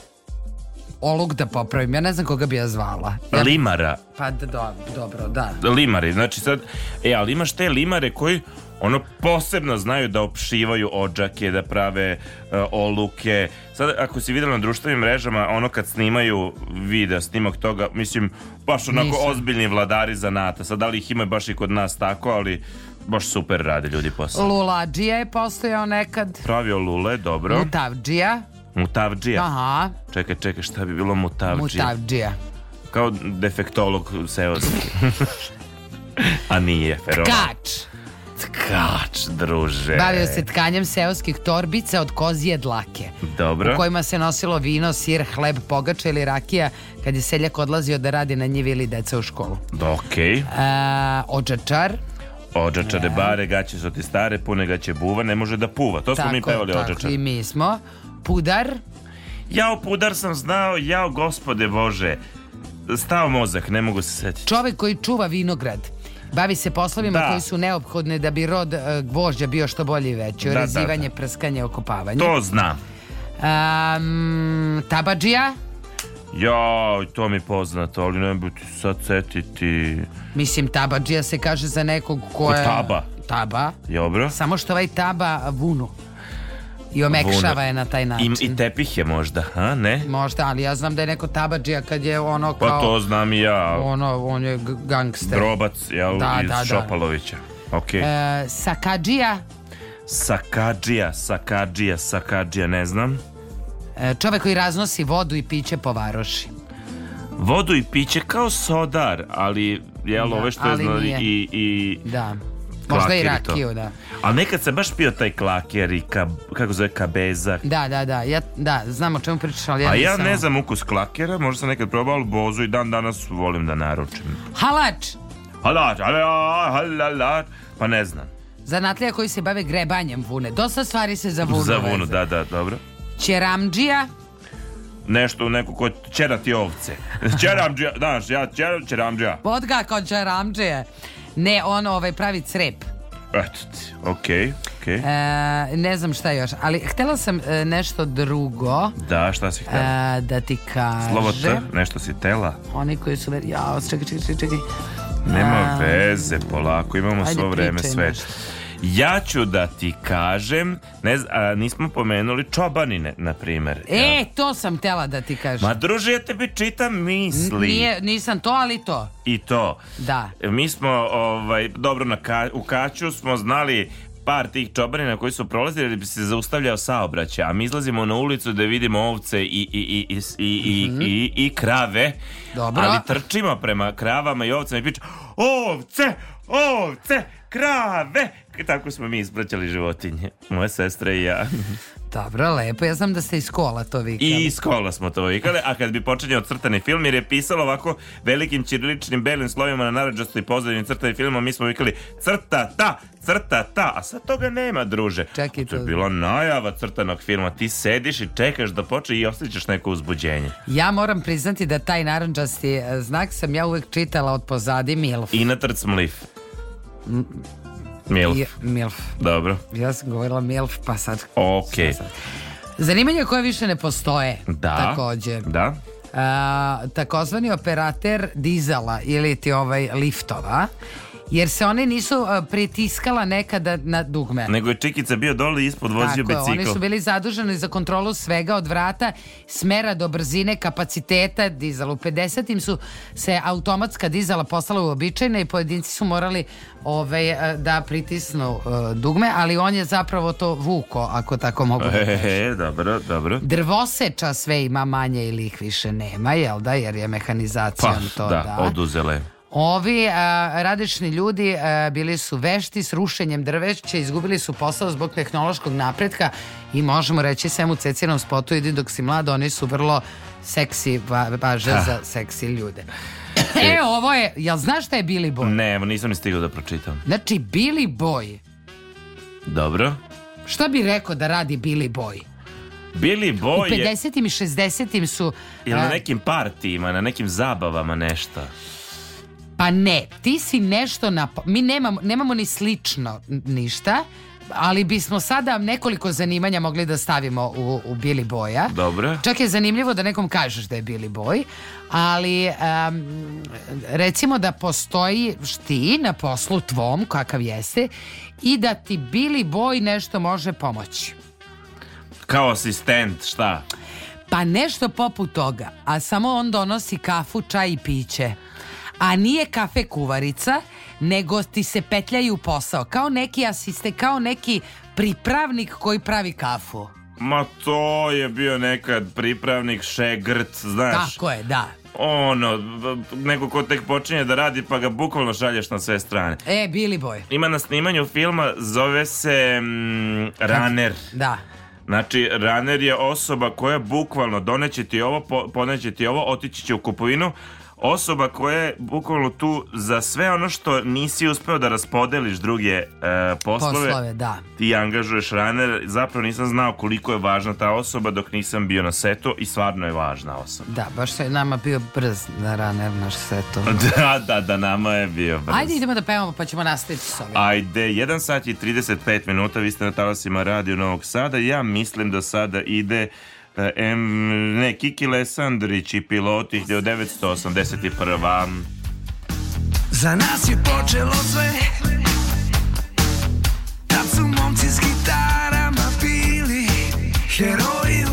olog da popravim, ja ne znam koga bi ja zvala. Ja... Limara. Pa do, dobro, da. Limari, znači sad, e, ali imaš te limare koji ono posebno znaju da opšivaju odžake, da prave uh, oluke. Sada, ako si vidjela na društvenim mrežama, ono kad snimaju video, snimak toga, mislim, baš onako Nisam. ozbiljni vladari zanata. Sad, da ih ima baš i kod nas tako, ali baš super rade ljudi posao. Luladžija je postojao nekad. Pravio lule, dobro. Mutavdžija. Mutavdžija. Aha. Čekaj, čekaj, šta bi bilo mutavdžija? Mutavdžija. Kao defektolog seoski. A nije, ferovan. Kač tkač, druže. Bavio se tkanjem seoskih torbica od kozije dlake. Dobro. U kojima se nosilo vino, sir, hleb, pogača ili rakija kad je seljak odlazio da radi na njivi ili deca u školu. Da, Okej. Okay. Ođačar. Ođačare ja. bare, gaće su ti stare, pune gaće buva, ne može da puva. To tako, mi pevali ođačar. Tako i mi smo. Pudar. Jao, pudar sam znao, jao, gospode Bože. Stao mozak, ne mogu se setiti. Čovek koji čuva vinograd. Bavi se poslovima da. koji su neophodne da bi rod e, gvožđa bio što bolji i veći. Da, da Rezivanje, da, prskanje, okopavanje. To zna. Um, tabađija? Ja, to mi je poznato, ali ne bi ti sad setiti. Mislim, tabađija se kaže za nekog ko je... Ko taba. Taba. Dobro. Samo što ovaj taba vunu. I omekšava je na taj način. I, i je možda, ha, ne? Možda, ali ja znam da je neko tabađija kad je ono pa kao... Pa to znam i ja. Ono, on je gangster. Grobac, ja, da, iz da, da. Šopalovića. Okej. Okay. E, sakadžija. Sakadžija, sakadžija, sakadžija, ne znam. E, čovek koji raznosi vodu i piće po varoši. Vodu i piće kao sodar, ali jel da, ove što je znali i, i... Da. Možda i rakiju, da. A nekad sam baš pio taj klakjer i ka, kako zove kabezak. Da, da, da. Ja, da, znam o čemu pričaš, ali ja A ja ne znam ukus klakjera, možda sam nekad probao, ali bozu i dan danas volim da naručim. Halač! Halač, halač, halač, pa ne znam. Zanatlija koji se bave grebanjem vune. Dosta stvari se za vunu Za vunu, veze. da, da, dobro. Čeramđija nešto neko ko čerati ovce. Čeramđija, znaš, ja čeram, čeramđija. Podga kod čeramđije. Ne, on ovaj, pravi crep. Eto ti, okej, okej. E, ne znam šta još, ali htela sam e, nešto drugo Da, šta si htela? e, da ti kaže. Slovo T, nešto si tela? Oni koji su... ver- Jao, čekaj, čekaj, čekaj, Nema A. veze, polako, imamo Ajde, svo vreme pričaj sve. nešto. Ja ću da ti kažem, ne znam, a nismo pomenuli čobanine, na primer. E, ja. to sam tela da ti kažem. Ma druže, ja tebi čitam misli. Nije, nisam to, ali to. I to. Da. Mi smo, ovaj, dobro, na ka, u Kaću smo znali par tih čobanina koji su prolazili da bi se zaustavljao saobraćaj, a mi izlazimo na ulicu da vidimo ovce i, i, i, i, mm -hmm. i, i krave, Dobro. ali trčimo prema kravama i ovcama i pičemo ovce, ovce, krave, tako smo mi ispraćali životinje. Moja sestra i ja. Dobro, lepo. Ja znam da ste iz kola to vikali. I iz kola smo to vikali, a kad bi počinjao crtani film, jer je pisalo ovako velikim ćiriličnim belim slovima na naranđastoj pozadini crtani filma, mi smo vikali crta ta, crta ta, a sad toga nema, druže. Čekaj to. To je bila najava crtanog filma. Ti sediš i čekaš da počne i osjećaš neko uzbuđenje. Ja moram priznati da taj naranđasti eh, znak sam ja uvek čitala od pozadi Milf. I na trc Mlif. Mm. Milf. milf. Dobro. Ja sam govorila milf, pa sad... Ok. Sad. Zanimanja koje više ne postoje. Da. Takođe. Da. A, takozvani operator dizala ili ti ovaj liftova Jer se one nisu pritiskala nekada na dugme. Nego je Čikica bio dole ispod vozio bicikl. Tako, oni su bili zaduženi za kontrolu svega od vrata, smera do brzine, kapaciteta dizala. U 50. im su se automatska dizala postala uobičajena i pojedinci su morali ovaj, da pritisnu dugme, ali on je zapravo to vuko, ako tako mogu da e, e dobro, dobro. Drvoseča sve ima manje ili ih više nema, jel da? Jer je mehanizacijom pa, to da. da. oduzele. Ovi a, radični ljudi a, bili su vešti s rušenjem drveća, izgubili su posao zbog tehnološkog napretka i možemo reći svemu cecinom spotu idi dok si mlad, oni su vrlo seksi, ba, baže za seksi ljude. E, ovo je, jel znaš šta je Billy Boy? Ne, nisam ni stigao da pročitam. Znači, Billy Boy. Dobro. Šta bi rekao da radi Billy Boy? Billy Boy je... U 50. im i 60. im su... Jel na nekim partijima, na nekim zabavama nešto? Pa ne, ti si nešto na... Mi nemamo, nemamo ni slično ništa, ali bismo sada nekoliko zanimanja mogli da stavimo u, u Bili Boja. Dobro. Čak je zanimljivo da nekom kažeš da je Bili Boj, ali um, recimo da postoji ti na poslu tvom, kakav jeste, i da ti Bili Boj nešto može pomoći. Kao asistent, šta? Pa nešto poput toga, a samo on donosi kafu, čaj i piće a nije kafe kuvarica, nego ti se petljaju posao. Kao neki asiste, kao neki pripravnik koji pravi kafu. Ma to je bio nekad pripravnik šegrt, znaš. Tako je, da. Ono, neko ko tek počinje da radi pa ga bukvalno šalješ na sve strane. E, Billy Boy. Ima na snimanju filma, zove se mm, Runner. Da. Znači, runner je osoba koja bukvalno doneće ti ovo, po, poneće ti ovo, otići će u kupovinu, osoba koja je bukvalno tu za sve ono što nisi uspeo da raspodeliš druge e, poslove, poslove da. ti angažuješ runner, zapravo nisam znao koliko je važna ta osoba dok nisam bio na setu i stvarno je važna osoba. Da, baš je nama bio brz na runner naš setu. da, da, da, nama je bio brz. Ajde idemo da pevamo pa ćemo nastaviti s ovim. Ajde, 1 sat i 35 minuta, vi ste na talasima Radio Novog Sada, ja mislim da sada ide E, ne, Kiki Lesandrić i piloti 1981. Za nas je počelo sve Tad su momci s gitarama bili Heroji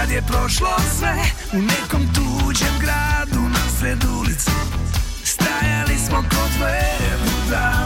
kad je prošlo sve U nekom tuđem gradu na sred ulici Stajali smo kod dve budale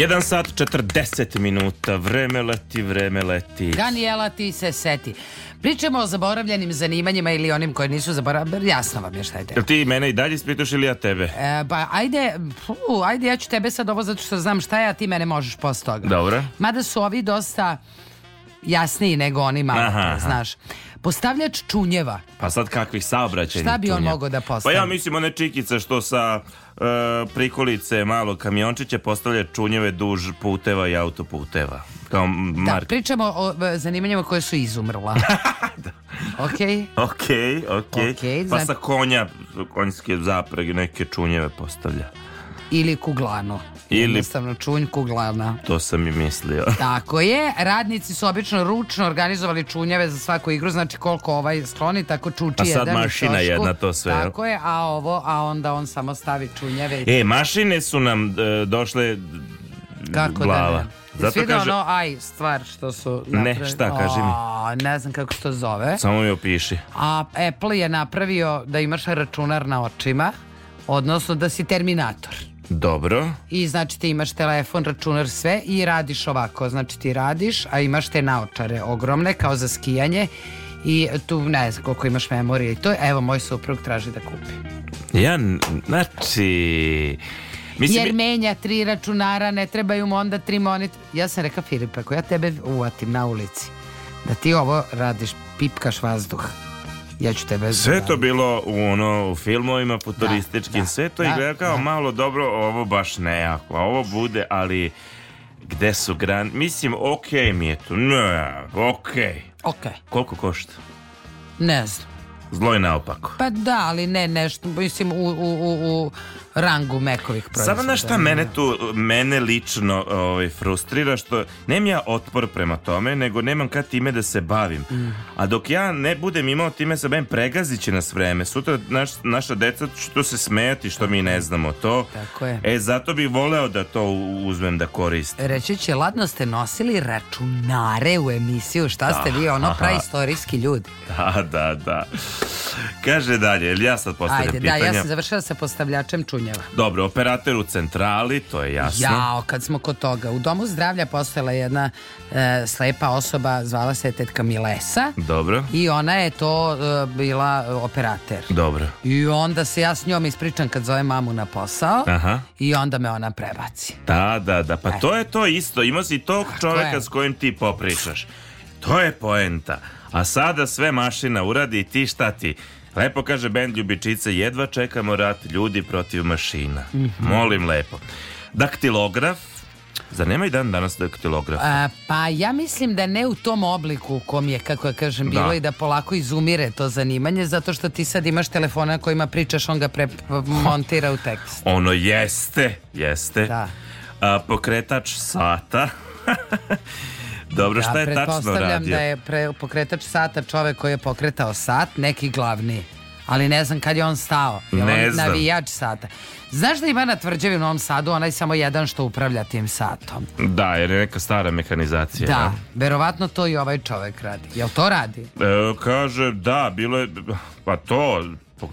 1 sat 40 minuta, vreme leti, vreme leti. Daniela, ti se seti. Pričamo o zaboravljenim zanimanjima ili onim koji nisu zaboravljeni, jasno vam je šta je tema. Jel ti mene i dalje ispitaš ili ja tebe? E, pa ajde, pu, ajde ja ću tebe sad ovo zato što znam šta je, a ti mene možeš posle toga. Dobro. Mada su ovi dosta jasniji nego oni malo, aha, znaš. Postavljač čunjeva. Pa sad kakvih saobraćajnih Šta bi on mogao da postavlja? Pa ja mislim one čikice što sa e, prikolice malo kamiončiće postavlja čunjeve duž puteva i autoputeva. Kao da, Mark. Da, pričamo o e, zanimanjima koje su izumrla. da. Okay. Okay, okay. ok. Pa sa konja, konjske zaprege, neke čunjeve postavlja. Ili kuglano. Ili, Jednostavno čunjku glavna. To sam i mislio. Tako je. Radnici su obično ručno organizovali čunjave za svaku igru, znači koliko ovaj skloni, tako čuči jedan A sad jedan mašina jedna to sve. Tako je, a ovo, a onda on samo stavi čunjave. E, mašine su nam e, došle Kako glava. Da ne? Zato kaže... ono aj stvar što su napravili? Ne, šta kaži mi? O, ne znam kako se to zove. Samo mi opiši. A Apple je napravio da imaš računar na očima, odnosno da si terminator. Dobro. I znači ti imaš telefon, računar, sve i radiš ovako. Znači ti radiš, a imaš te naočare ogromne kao za skijanje i tu ne znam koliko imaš memorije i to je, evo moj suprug traži da kupi. Ja, znači... Mislim, Jer menja tri računara, ne trebaju mu onda tri monitora. Ja sam reka Filipa, ako ja tebe uvatim na ulici, da ti ovo radiš, pipkaš vazduh ja ću tebe Sve to bilo u ono, u filmovima futurističkim, da, da. sve to da, i gleda kao da. malo dobro, ovo baš ne, ako ovo bude, ali gde su gran... Mislim, okej okay mi je to, ne, okej. Okay. Okay. Koliko košta? Ne znam. Zlo je naopako. Pa da, ali ne nešto, mislim, u, u, u, u rangu mekovih proizvoda. Samo na šta mene tu, mene lično ovaj, frustrira, što nemam ja otpor prema tome, nego nemam kad time da se bavim. Mm. A dok ja ne budem imao time se bavim, pregazit će nas vreme. Sutra naš, naša deca što se smejati što Tako. mi ne znamo to. Tako je. E, zato bih voleo da to uzmem da koristim. Reći će, ladno ste nosili računare u emisiju, šta da, ste vi, ono praistorijski ljudi. Da, da, da. Kaže dalje, ja sad postavljam Ajde, pitanja. Ajde, da, ja sam završila sa postavljačem čunja. Kikinjeva. Dobro, operator u centrali, to je jasno. Jao, kad smo kod toga. U domu zdravlja postala jedna e, slepa osoba, zvala se tetka Milesa. Dobro. I ona je to e, bila operater. Dobro. I onda se ja s njom ispričam kad zove mamu na posao Aha. i onda me ona prebaci. Da, da, da. Pa e. to je to isto. Ima si tog Tako čoveka je. s kojim ti popričaš. To je poenta. A sada sve mašina uradi i ti šta ti Lepo kaže bend Ljubičica, jedva čekamo rat ljudi protiv mašina. Mm -hmm. Molim lepo. Daktilograf, Zar nema i dan danas daktilografa? A, pa ja mislim da ne u tom obliku u kom je, kako ja kažem, bilo da. i da polako izumire to zanimanje, zato što ti sad imaš telefona kojima pričaš, on ga premontira u tekst. Ono jeste, jeste. Da. A, pokretač sata. Dobro, šta ja, je tačno radio? da je pre, pokretač sata čovek koji je pokretao sat, neki glavni. Ali ne znam kad je on stao. Je ne on znam. navijač sata. Znaš da ima na tvrđavi u Novom Sadu onaj samo jedan što upravlja tim satom? Da, jer je neka stara mehanizacija. Da, ja. Da. verovatno to i ovaj čovek radi. Jel to radi? E, kaže, da, bilo je... Pa to,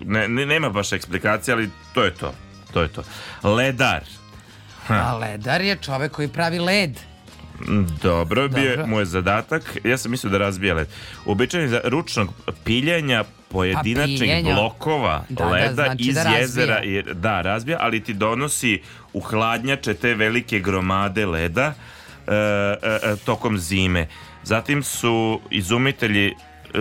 ne, ne, nema baš eksplikacije, ali to je to. To je to. Ledar. Ha. A ledar je čovek koji pravi led. Dobro, bio je moj zadatak. Ja sam mislio da razbije led. Uobičajeni za ručnog piljenja pojedinačnih pa blokova da, da leda da, znači iz da jezera. I, da, razbija, ali ti donosi u hladnjače te velike gromade leda e, e, e, tokom zime. Zatim su izumitelji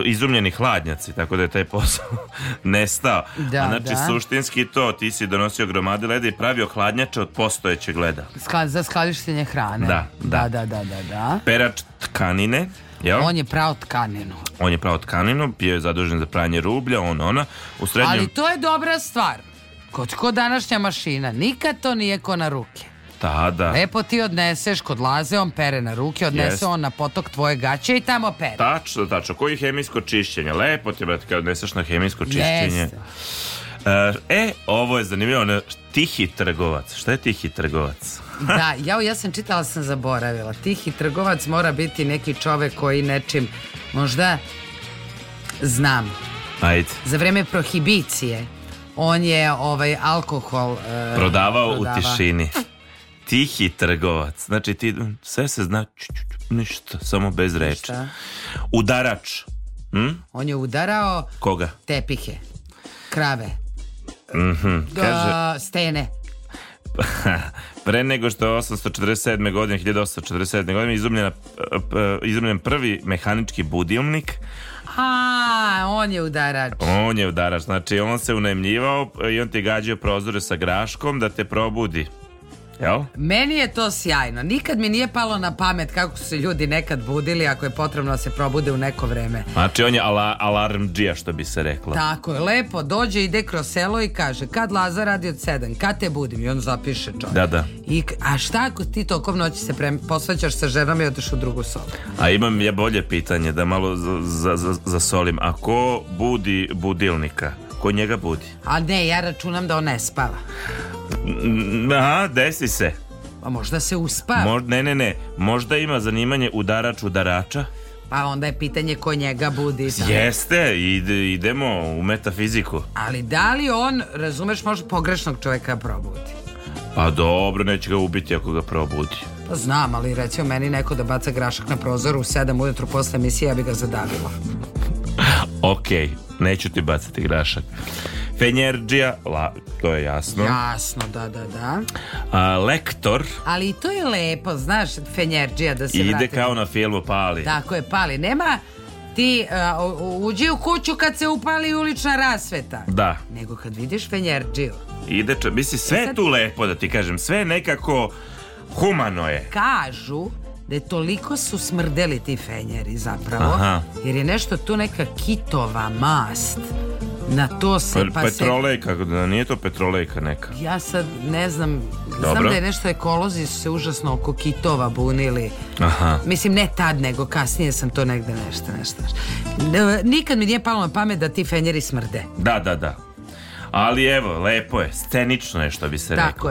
izumljeni hladnjaci, tako da je taj posao nestao. Da, A znači, da. suštinski to, ti si donosio gromade leda i pravio hladnjače od postojećeg leda. Ska, za skladištenje hrane. Da, da, da, da, da, da, da. Perač tkanine. Jel? On je prao tkaninu. On je prao tkaninu, bio je zadužen za pranje rublja, on, ona. U srednjem... Ali to je dobra stvar. Kod ko današnja mašina, nikad to nije ko na ruke. Šta da? Lepo ti odneseš kod Laze, on pere na ruke, odnese Jest. on na potok tvoje gaće i tamo pere. Tačno, tačno. Koji hemijsko čišćenje? Lepo ti, brate, kad odneseš na hemijsko čišćenje. Jeste. E, ovo je zanimljivo, ne, tihi trgovac. Šta je tihi trgovac? da, ja, ja sam čitala, sam zaboravila. Tihi trgovac mora biti neki čovek koji nečim, možda, znam. Ajde. Za vreme prohibicije on je ovaj alkohol uh, e, prodavao, prodavao u tišini tihi trgovac. Znači ti sve se zna ništa, samo bez reči. Ništa. Udarač. Hm? On je udarao koga? Tepihe. Krave. Mhm. Mm Kaže stene. Pre nego što je 847. godine, 1847. godine izumljen, izumljen prvi mehanički budilnik. A, on je udarač. On je udarač, znači on se unemljivao i on ti gađao prozore sa graškom da te probudi. Jel? Meni je to sjajno. Nikad mi nije palo na pamet kako su se ljudi nekad budili ako je potrebno da se probude u neko vreme. Znači on je ala, alarm džija što bi se reklo. Tako je, lepo dođe, ide kroz selo i kaže kad Laza radi od sedam, kad te budim i on zapiše čovjek. Da, da. I, a šta ako ti tokom noći se pre, posvađaš sa ženom i odeš u drugu sobu? A imam ja bolje pitanje da malo zasolim. Za, za, za Ako budi budilnika, ko njega budi. A ne, ja računam da on ne spava. Aha, desi se. Pa možda se uspava. Možda, ne, ne, ne. Možda ima zanimanje udarač udarača. Pa onda je pitanje ko njega budi. Da. Jeste, ide, idemo u metafiziku. Ali da li on, razumeš, može pogrešnog čoveka probuditi? Pa dobro, neće ga ubiti ako ga probudi. Pa znam, ali recimo meni neko da baca grašak na prozor u sedam ujutru posle emisije, ja bi ga zadavila. ok, neću ti bacati grašak. Fenjerđija, la, to je jasno. Jasno, da, da, da. A, lektor. Ali to je lepo, znaš, Fenjerđija da se ide Ide kao na filmu Pali. Tako je, Pali. Nema ti uh, uđi u kuću kad se upali ulična rasveta. Da. Nego kad vidiš Fenjerđiju. Ide, misli, sve e sad... tu lepo da ti kažem, sve nekako humano je. Kažu da je toliko su smrdeli ti fenjeri zapravo, Aha. jer je nešto tu neka kitova mast na to se pa, pa petrolejka, se... da nije to petrolejka neka. Ja sad ne znam, Dobro. znam da je nešto ekolozi su se užasno oko kitova bunili. Aha. Mislim ne tad nego kasnije sam to negde nešto nešto. Nikad mi nije palo na pamet da ti fenjeri smrde. Da, da, da. Ali evo, lepo je, scenično je što bi se Tako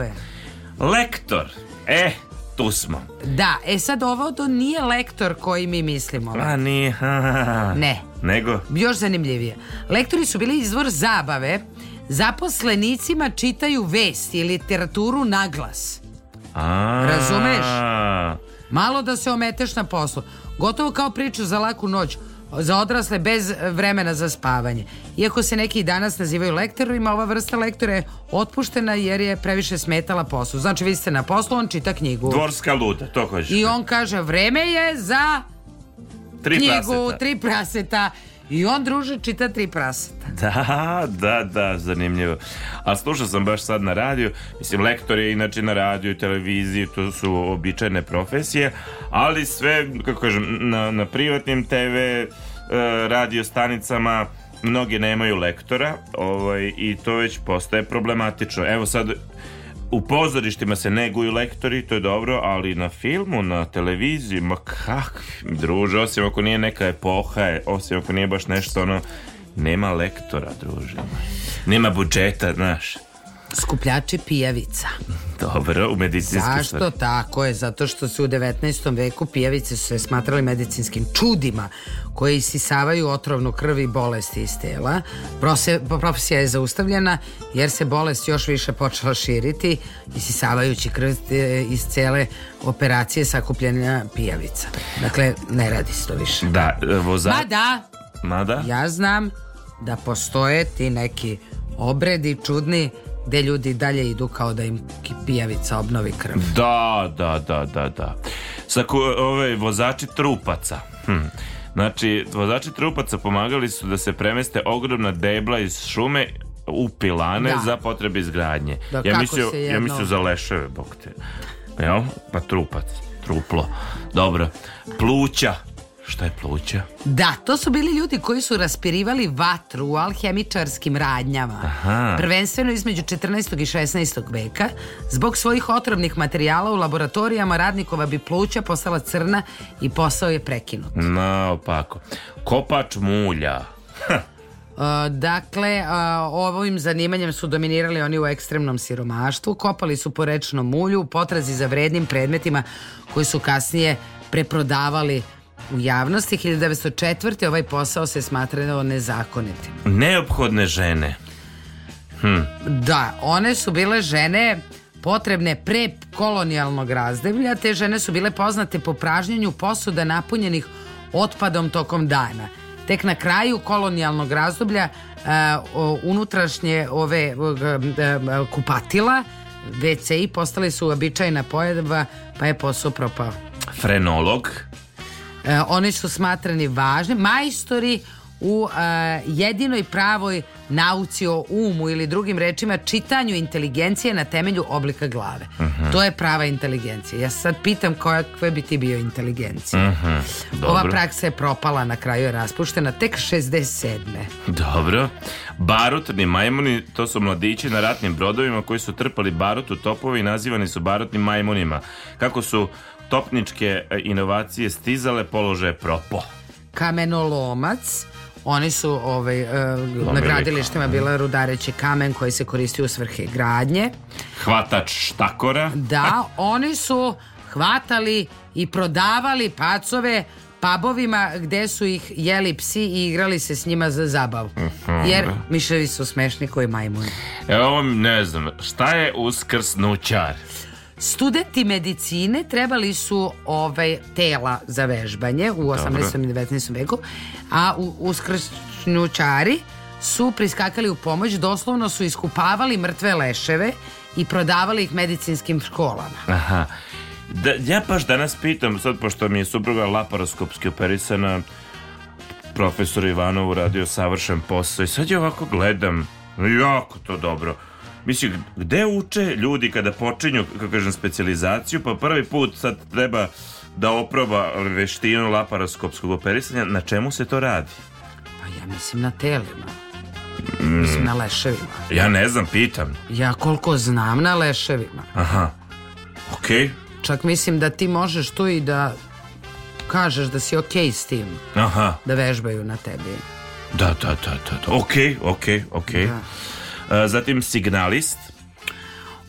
rekao. Tako je. Lektor. E, eh, tu smo. Da, e sad ovo to nije lektor koji mi mislimo. Pa nije. Ne. Nego? Još zanimljivije. Lektori su bili izvor zabave. Zaposlenicima čitaju vesti i literaturu na glas. A. Razumeš? Malo da se ometeš na poslu. Gotovo kao priču za laku noć za odrasle bez vremena za spavanje. Iako se neki danas nazivaju lektorima, ova vrsta lektora je otpuštena jer je previše smetala poslu. Znači vi ste na poslu, on čita knjigu. Dvorska luda, to hoćeš. I on kaže vreme je za tri knjigu, praseta. tri praseta. I on druže čita tri praseta. Da, da, da, zanimljivo. A slušao sam baš sad na radiju, mislim lektor je inače na radiju i televiziji, to su običajne profesije, ali sve, kako kažem, na, na privatnim TV e, radio stanicama mnogi nemaju lektora ovaj, i to već postaje problematično. Evo sad u pozorištima se neguju lektori, to je dobro, ali na filmu, na televiziji, ma kak, druže, osim ako nije neka epoha, osim ako nije baš nešto ono, nema lektora, druže. Nema budžeta, znaš. Skupljači pijavica. Dobro, u medicinski Zašto stvari. tako je? Zato što se u 19. veku pijavice su se smatrali medicinskim čudima koje isisavaju otrovnu krv i bolesti iz tela. Prose, profesija je zaustavljena jer se bolest još više počela širiti isisavajući krv e, iz cele operacije sakupljena pijavica. Dakle, ne radi se to više. Da, e, voza... Mada, Mada? ja znam da postoje ti neki obredi čudni gdje ljudi dalje idu kao da im pijavica obnovi krv. Da, da, da, da, da. Sako, ove, vozači trupaca. Hm. Znači, vozači trupaca pomagali su da se premeste ogromna debla iz šume u pilane da. za potrebe izgradnje. Da, ja mislio, jedno... ja mislio za leševe, bok te. Jel? Pa trupac, truplo. Dobro. Pluća. Šta je pluća? Da, to su bili ljudi koji su raspirivali vatru u alhemičarskim radnjama. Aha. Prvenstveno između 14. i 16. veka. Zbog svojih otrovnih materijala u laboratorijama radnikova bi pluća postala crna i posao je prekinut. Naopako. Kopač mulja. Ha. Uh, e, dakle, uh, ovim zanimanjem su dominirali oni u ekstremnom siromaštvu, kopali su po rečnom mulju u potrazi za vrednim predmetima koji su kasnije preprodavali U javnosti 1904. ovaj posao se smatrao nezakonitim. Neophodne žene. Hm. Da, one su bile žene potrebne pre kolonijalnog razdeblja. Te žene su bile poznate po pražnjenju posuda napunjenih otpadom tokom dana. Tek na kraju kolonijalnog razdoblja uh, unutrašnje ove uh, uh, kupatila WC postali su običajna pojava pa je posao propao. Frenolog E, oni su smatrani važni, majstori u e, jedinoj pravoj nauci o umu ili drugim rečima čitanju inteligencije na temelju oblika glave. Uh mhm. -huh. To je prava inteligencija. Ja sad pitam kakve bi ti bio inteligencija. Uh mhm, -huh. Ova praksa je propala, na kraju je raspuštena tek 67. Dobro. Barutni majmuni, to su mladići na ratnim brodovima koji su trpali barut u topove i nazivani su barutnim majmunima. Kako su topničke e, inovacije stizale položaje propo. Kamenolomac, oni su ovaj, uh, na gradilištima bila rudareći kamen koji se koristi u svrhe gradnje. Hvatač štakora. Da, oni su hvatali i prodavali pacove pubovima gde su ih jeli psi i igrali se s njima za zabavu. Mhm. Jer miševi su smešni koji majmuni. Evo, ne znam, šta je uskrsnućar? Studenti medicine trebali su ovaj tela za vežbanje u 18. i 19. veku, a u, uskršnjučari su priskakali u pomoć, doslovno su iskupavali mrtve leševe i prodavali ih medicinskim školama. Aha. Da, ja baš danas pitam, sad pošto mi je supruga laparoskopski operisana, profesor Ivanov uradio savršen posao i sad je ovako gledam, jako to dobro. Mislim, gde uče ljudi kada počinju, kako kažem, specializaciju, pa prvi put sad treba da oproba veštinu laparoskopskog operisanja, na čemu se to radi? Pa ja mislim na telima. Mm. Mislim na leševima. Ja ne znam, pitam. Ja koliko znam na leševima. Aha, okej. Okay. Čak mislim da ti možeš tu i da kažeš da si okej okay s tim. Aha. Da vežbaju na tebi. Da, da, da, da. da. Okej, okej, okej. Okay, okay, okay. da. E, zatim signalist.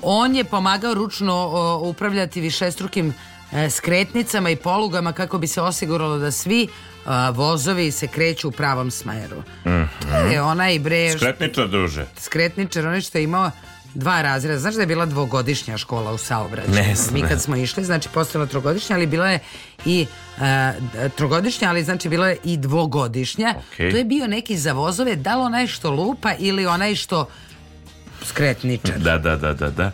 On je pomagao ručno upravljati višestrukim e, skretnicama i polugama kako bi se osiguralo da svi e, vozovi se kreću u pravom smeru. Mm -hmm. To je onaj brež... Skretničar druže. Skretničar, onaj što je imao dva razreda. Znaš da je bila dvogodišnja škola u saobraćaju? Ne, Mi kad smo išli, znači postojala trogodišnja, ali bila je i e, trogodišnja, ali znači bila je i dvogodišnja. Okay. To je bio neki za vozove, da li onaj što lupa ili onaj što skretničar. Da, da, da, da, da.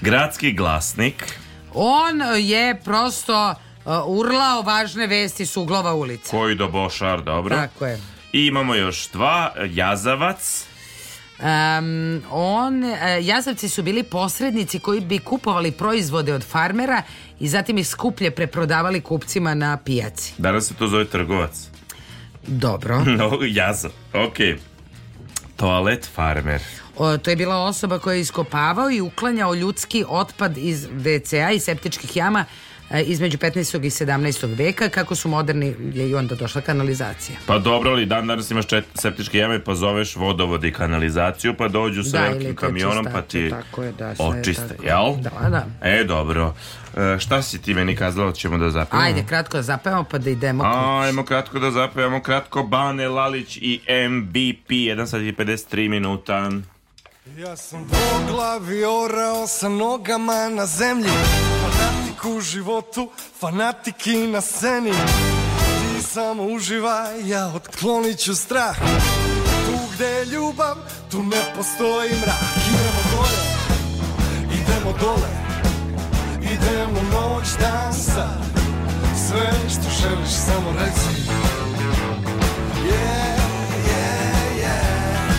Gradski glasnik. On je prosto uh, urlao važne vesti s uglova ulice. Koji do bošar, dobro. Tako je. I imamo još dva, jazavac. Um, on, e, jazavci su bili posrednici koji bi kupovali proizvode od farmera i zatim ih skuplje preprodavali kupcima na pijaci. Danas se to zove trgovac. Dobro. No, jazav, ok. Toalet farmer. O, to je bila osoba koja je iskopavao i uklanjao ljudski otpad iz WC-a i septičkih jama E, između 15. i 17. veka, kako su moderni, je i onda došla kanalizacija. Pa dobro, ali dan danas imaš čet, septičke jame, pa zoveš vodovod i kanalizaciju, pa dođu sa da, velikim kamionom, pa ti tako je, da, očiste, tako. jel? Da, da. E, dobro. E, šta si ti meni kazala, da ćemo da zapevamo? Ajde, kratko da zapevamo, pa da idemo. Ajmo kratko da zapevamo, kratko Bane Lalić i MVP, 1 sat i 53 minuta. Ja sam po glavi orao sa nogama na zemlji, pa da fanatik u životu, fanatik i na sceni Ti samo uživaj, ja otklonit ću strah Tu gde je ljubav, tu ne postoji mrak Idemo dole, idemo dole Idemo noć, dan, sad Sve što želiš, samo reci Yeah, yeah, yeah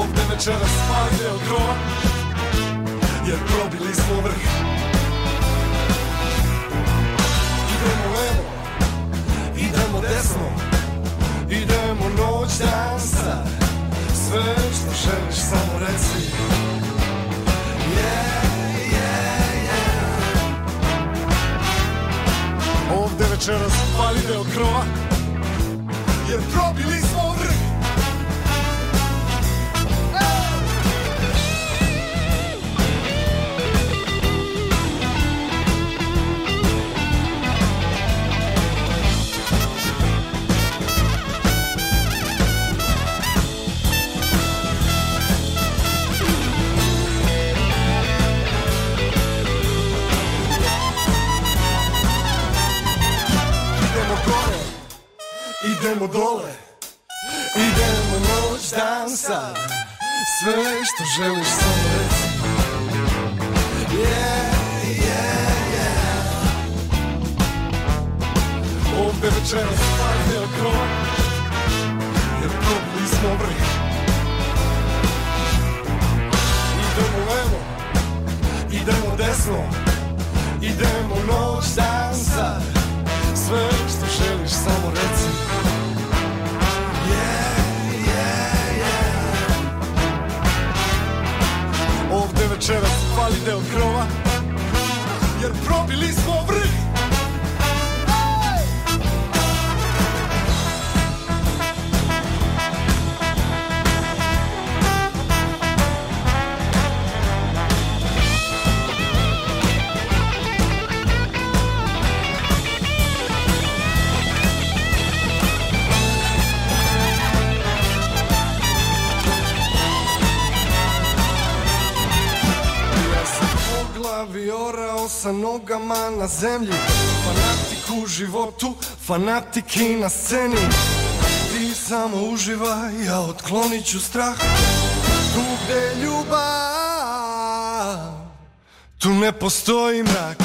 Ovde večeras pade od grova jer probili smo vrh Idemo levo, idemo desno Idemo noć dan sad Sve što želiš samo reci Yeah, yeah, yeah Ovde večeras pali deo krova Jer probili smo idemo dole Idemo noć dan sad Sve što želiš samo reci Yeah, yeah, yeah Ovde večeras padne krov Jer probili smo vrh Idemo levo Idemo desno Idemo noć dan sad Sve što želiš samo reci večeras fali deo krova Jer probili smo vrh sa nogama na zemlji Fanatik u životu, fanatik i na sceni Ti samo uživaj, ja otklonit ću strah Tu gde ljubav, tu ne postoji mrak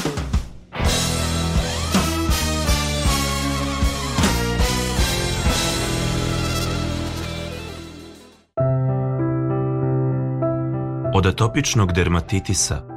Od atopičnog dermatitisa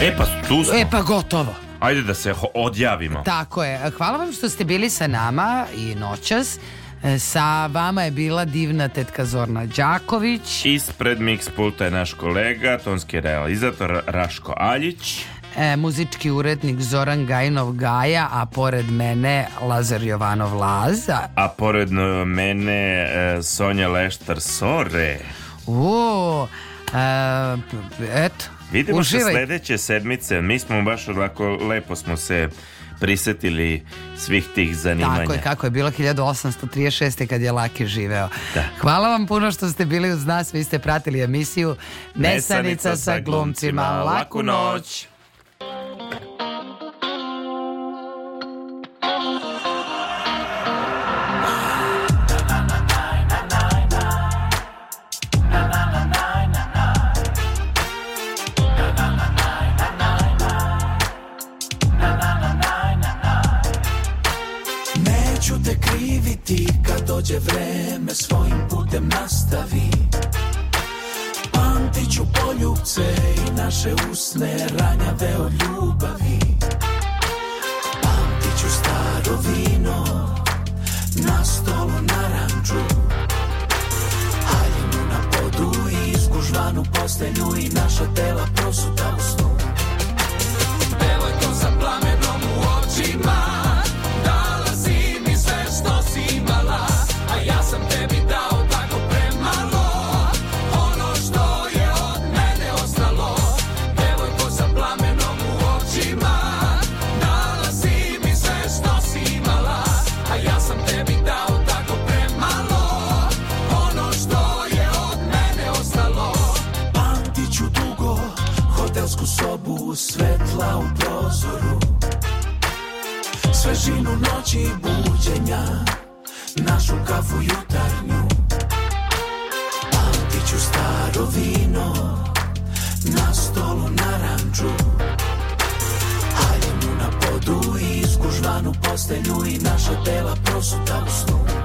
E pa tu smo. E pa gotovo. Ajde da se odjavimo. Tako je. Hvala vam što ste bili sa nama i noćas. E, sa vama je bila divna tetka Zorna Đaković. Ispred mix pulta je naš kolega, tonski realizator Raško Aljić. E, muzički urednik Zoran Gajnov Gaja, a pored mene Lazar Jovanov Laza. A pored e, mene e, Sonja Leštar Sore. O, e, eto, Vidimo Uživaj. se sledeće sedmice. Mi smo baš ovako, lepo smo se prisetili svih tih zanimanja. Tako je, kako je bilo 1836. kad je Laki živeo. Da. Hvala vam puno što ste bili uz nas, vi ste pratili emisiju Nesanica, Nesanica sa glumcima. Laku noć! nastavi Pamtit ću poljubce i naše usne ranjave od ljubavi Pamtit ću staro vino na stolu naranđu Haljinu na podu i izgužvanu postelju i naša tela prosuta u snu Svežinu noći buđenja Našu kafu jutarnju Pamtit ću staro vino Na stolu naranču Haljinu na podu i iskužvanu postelju I naša tela prosuta u snu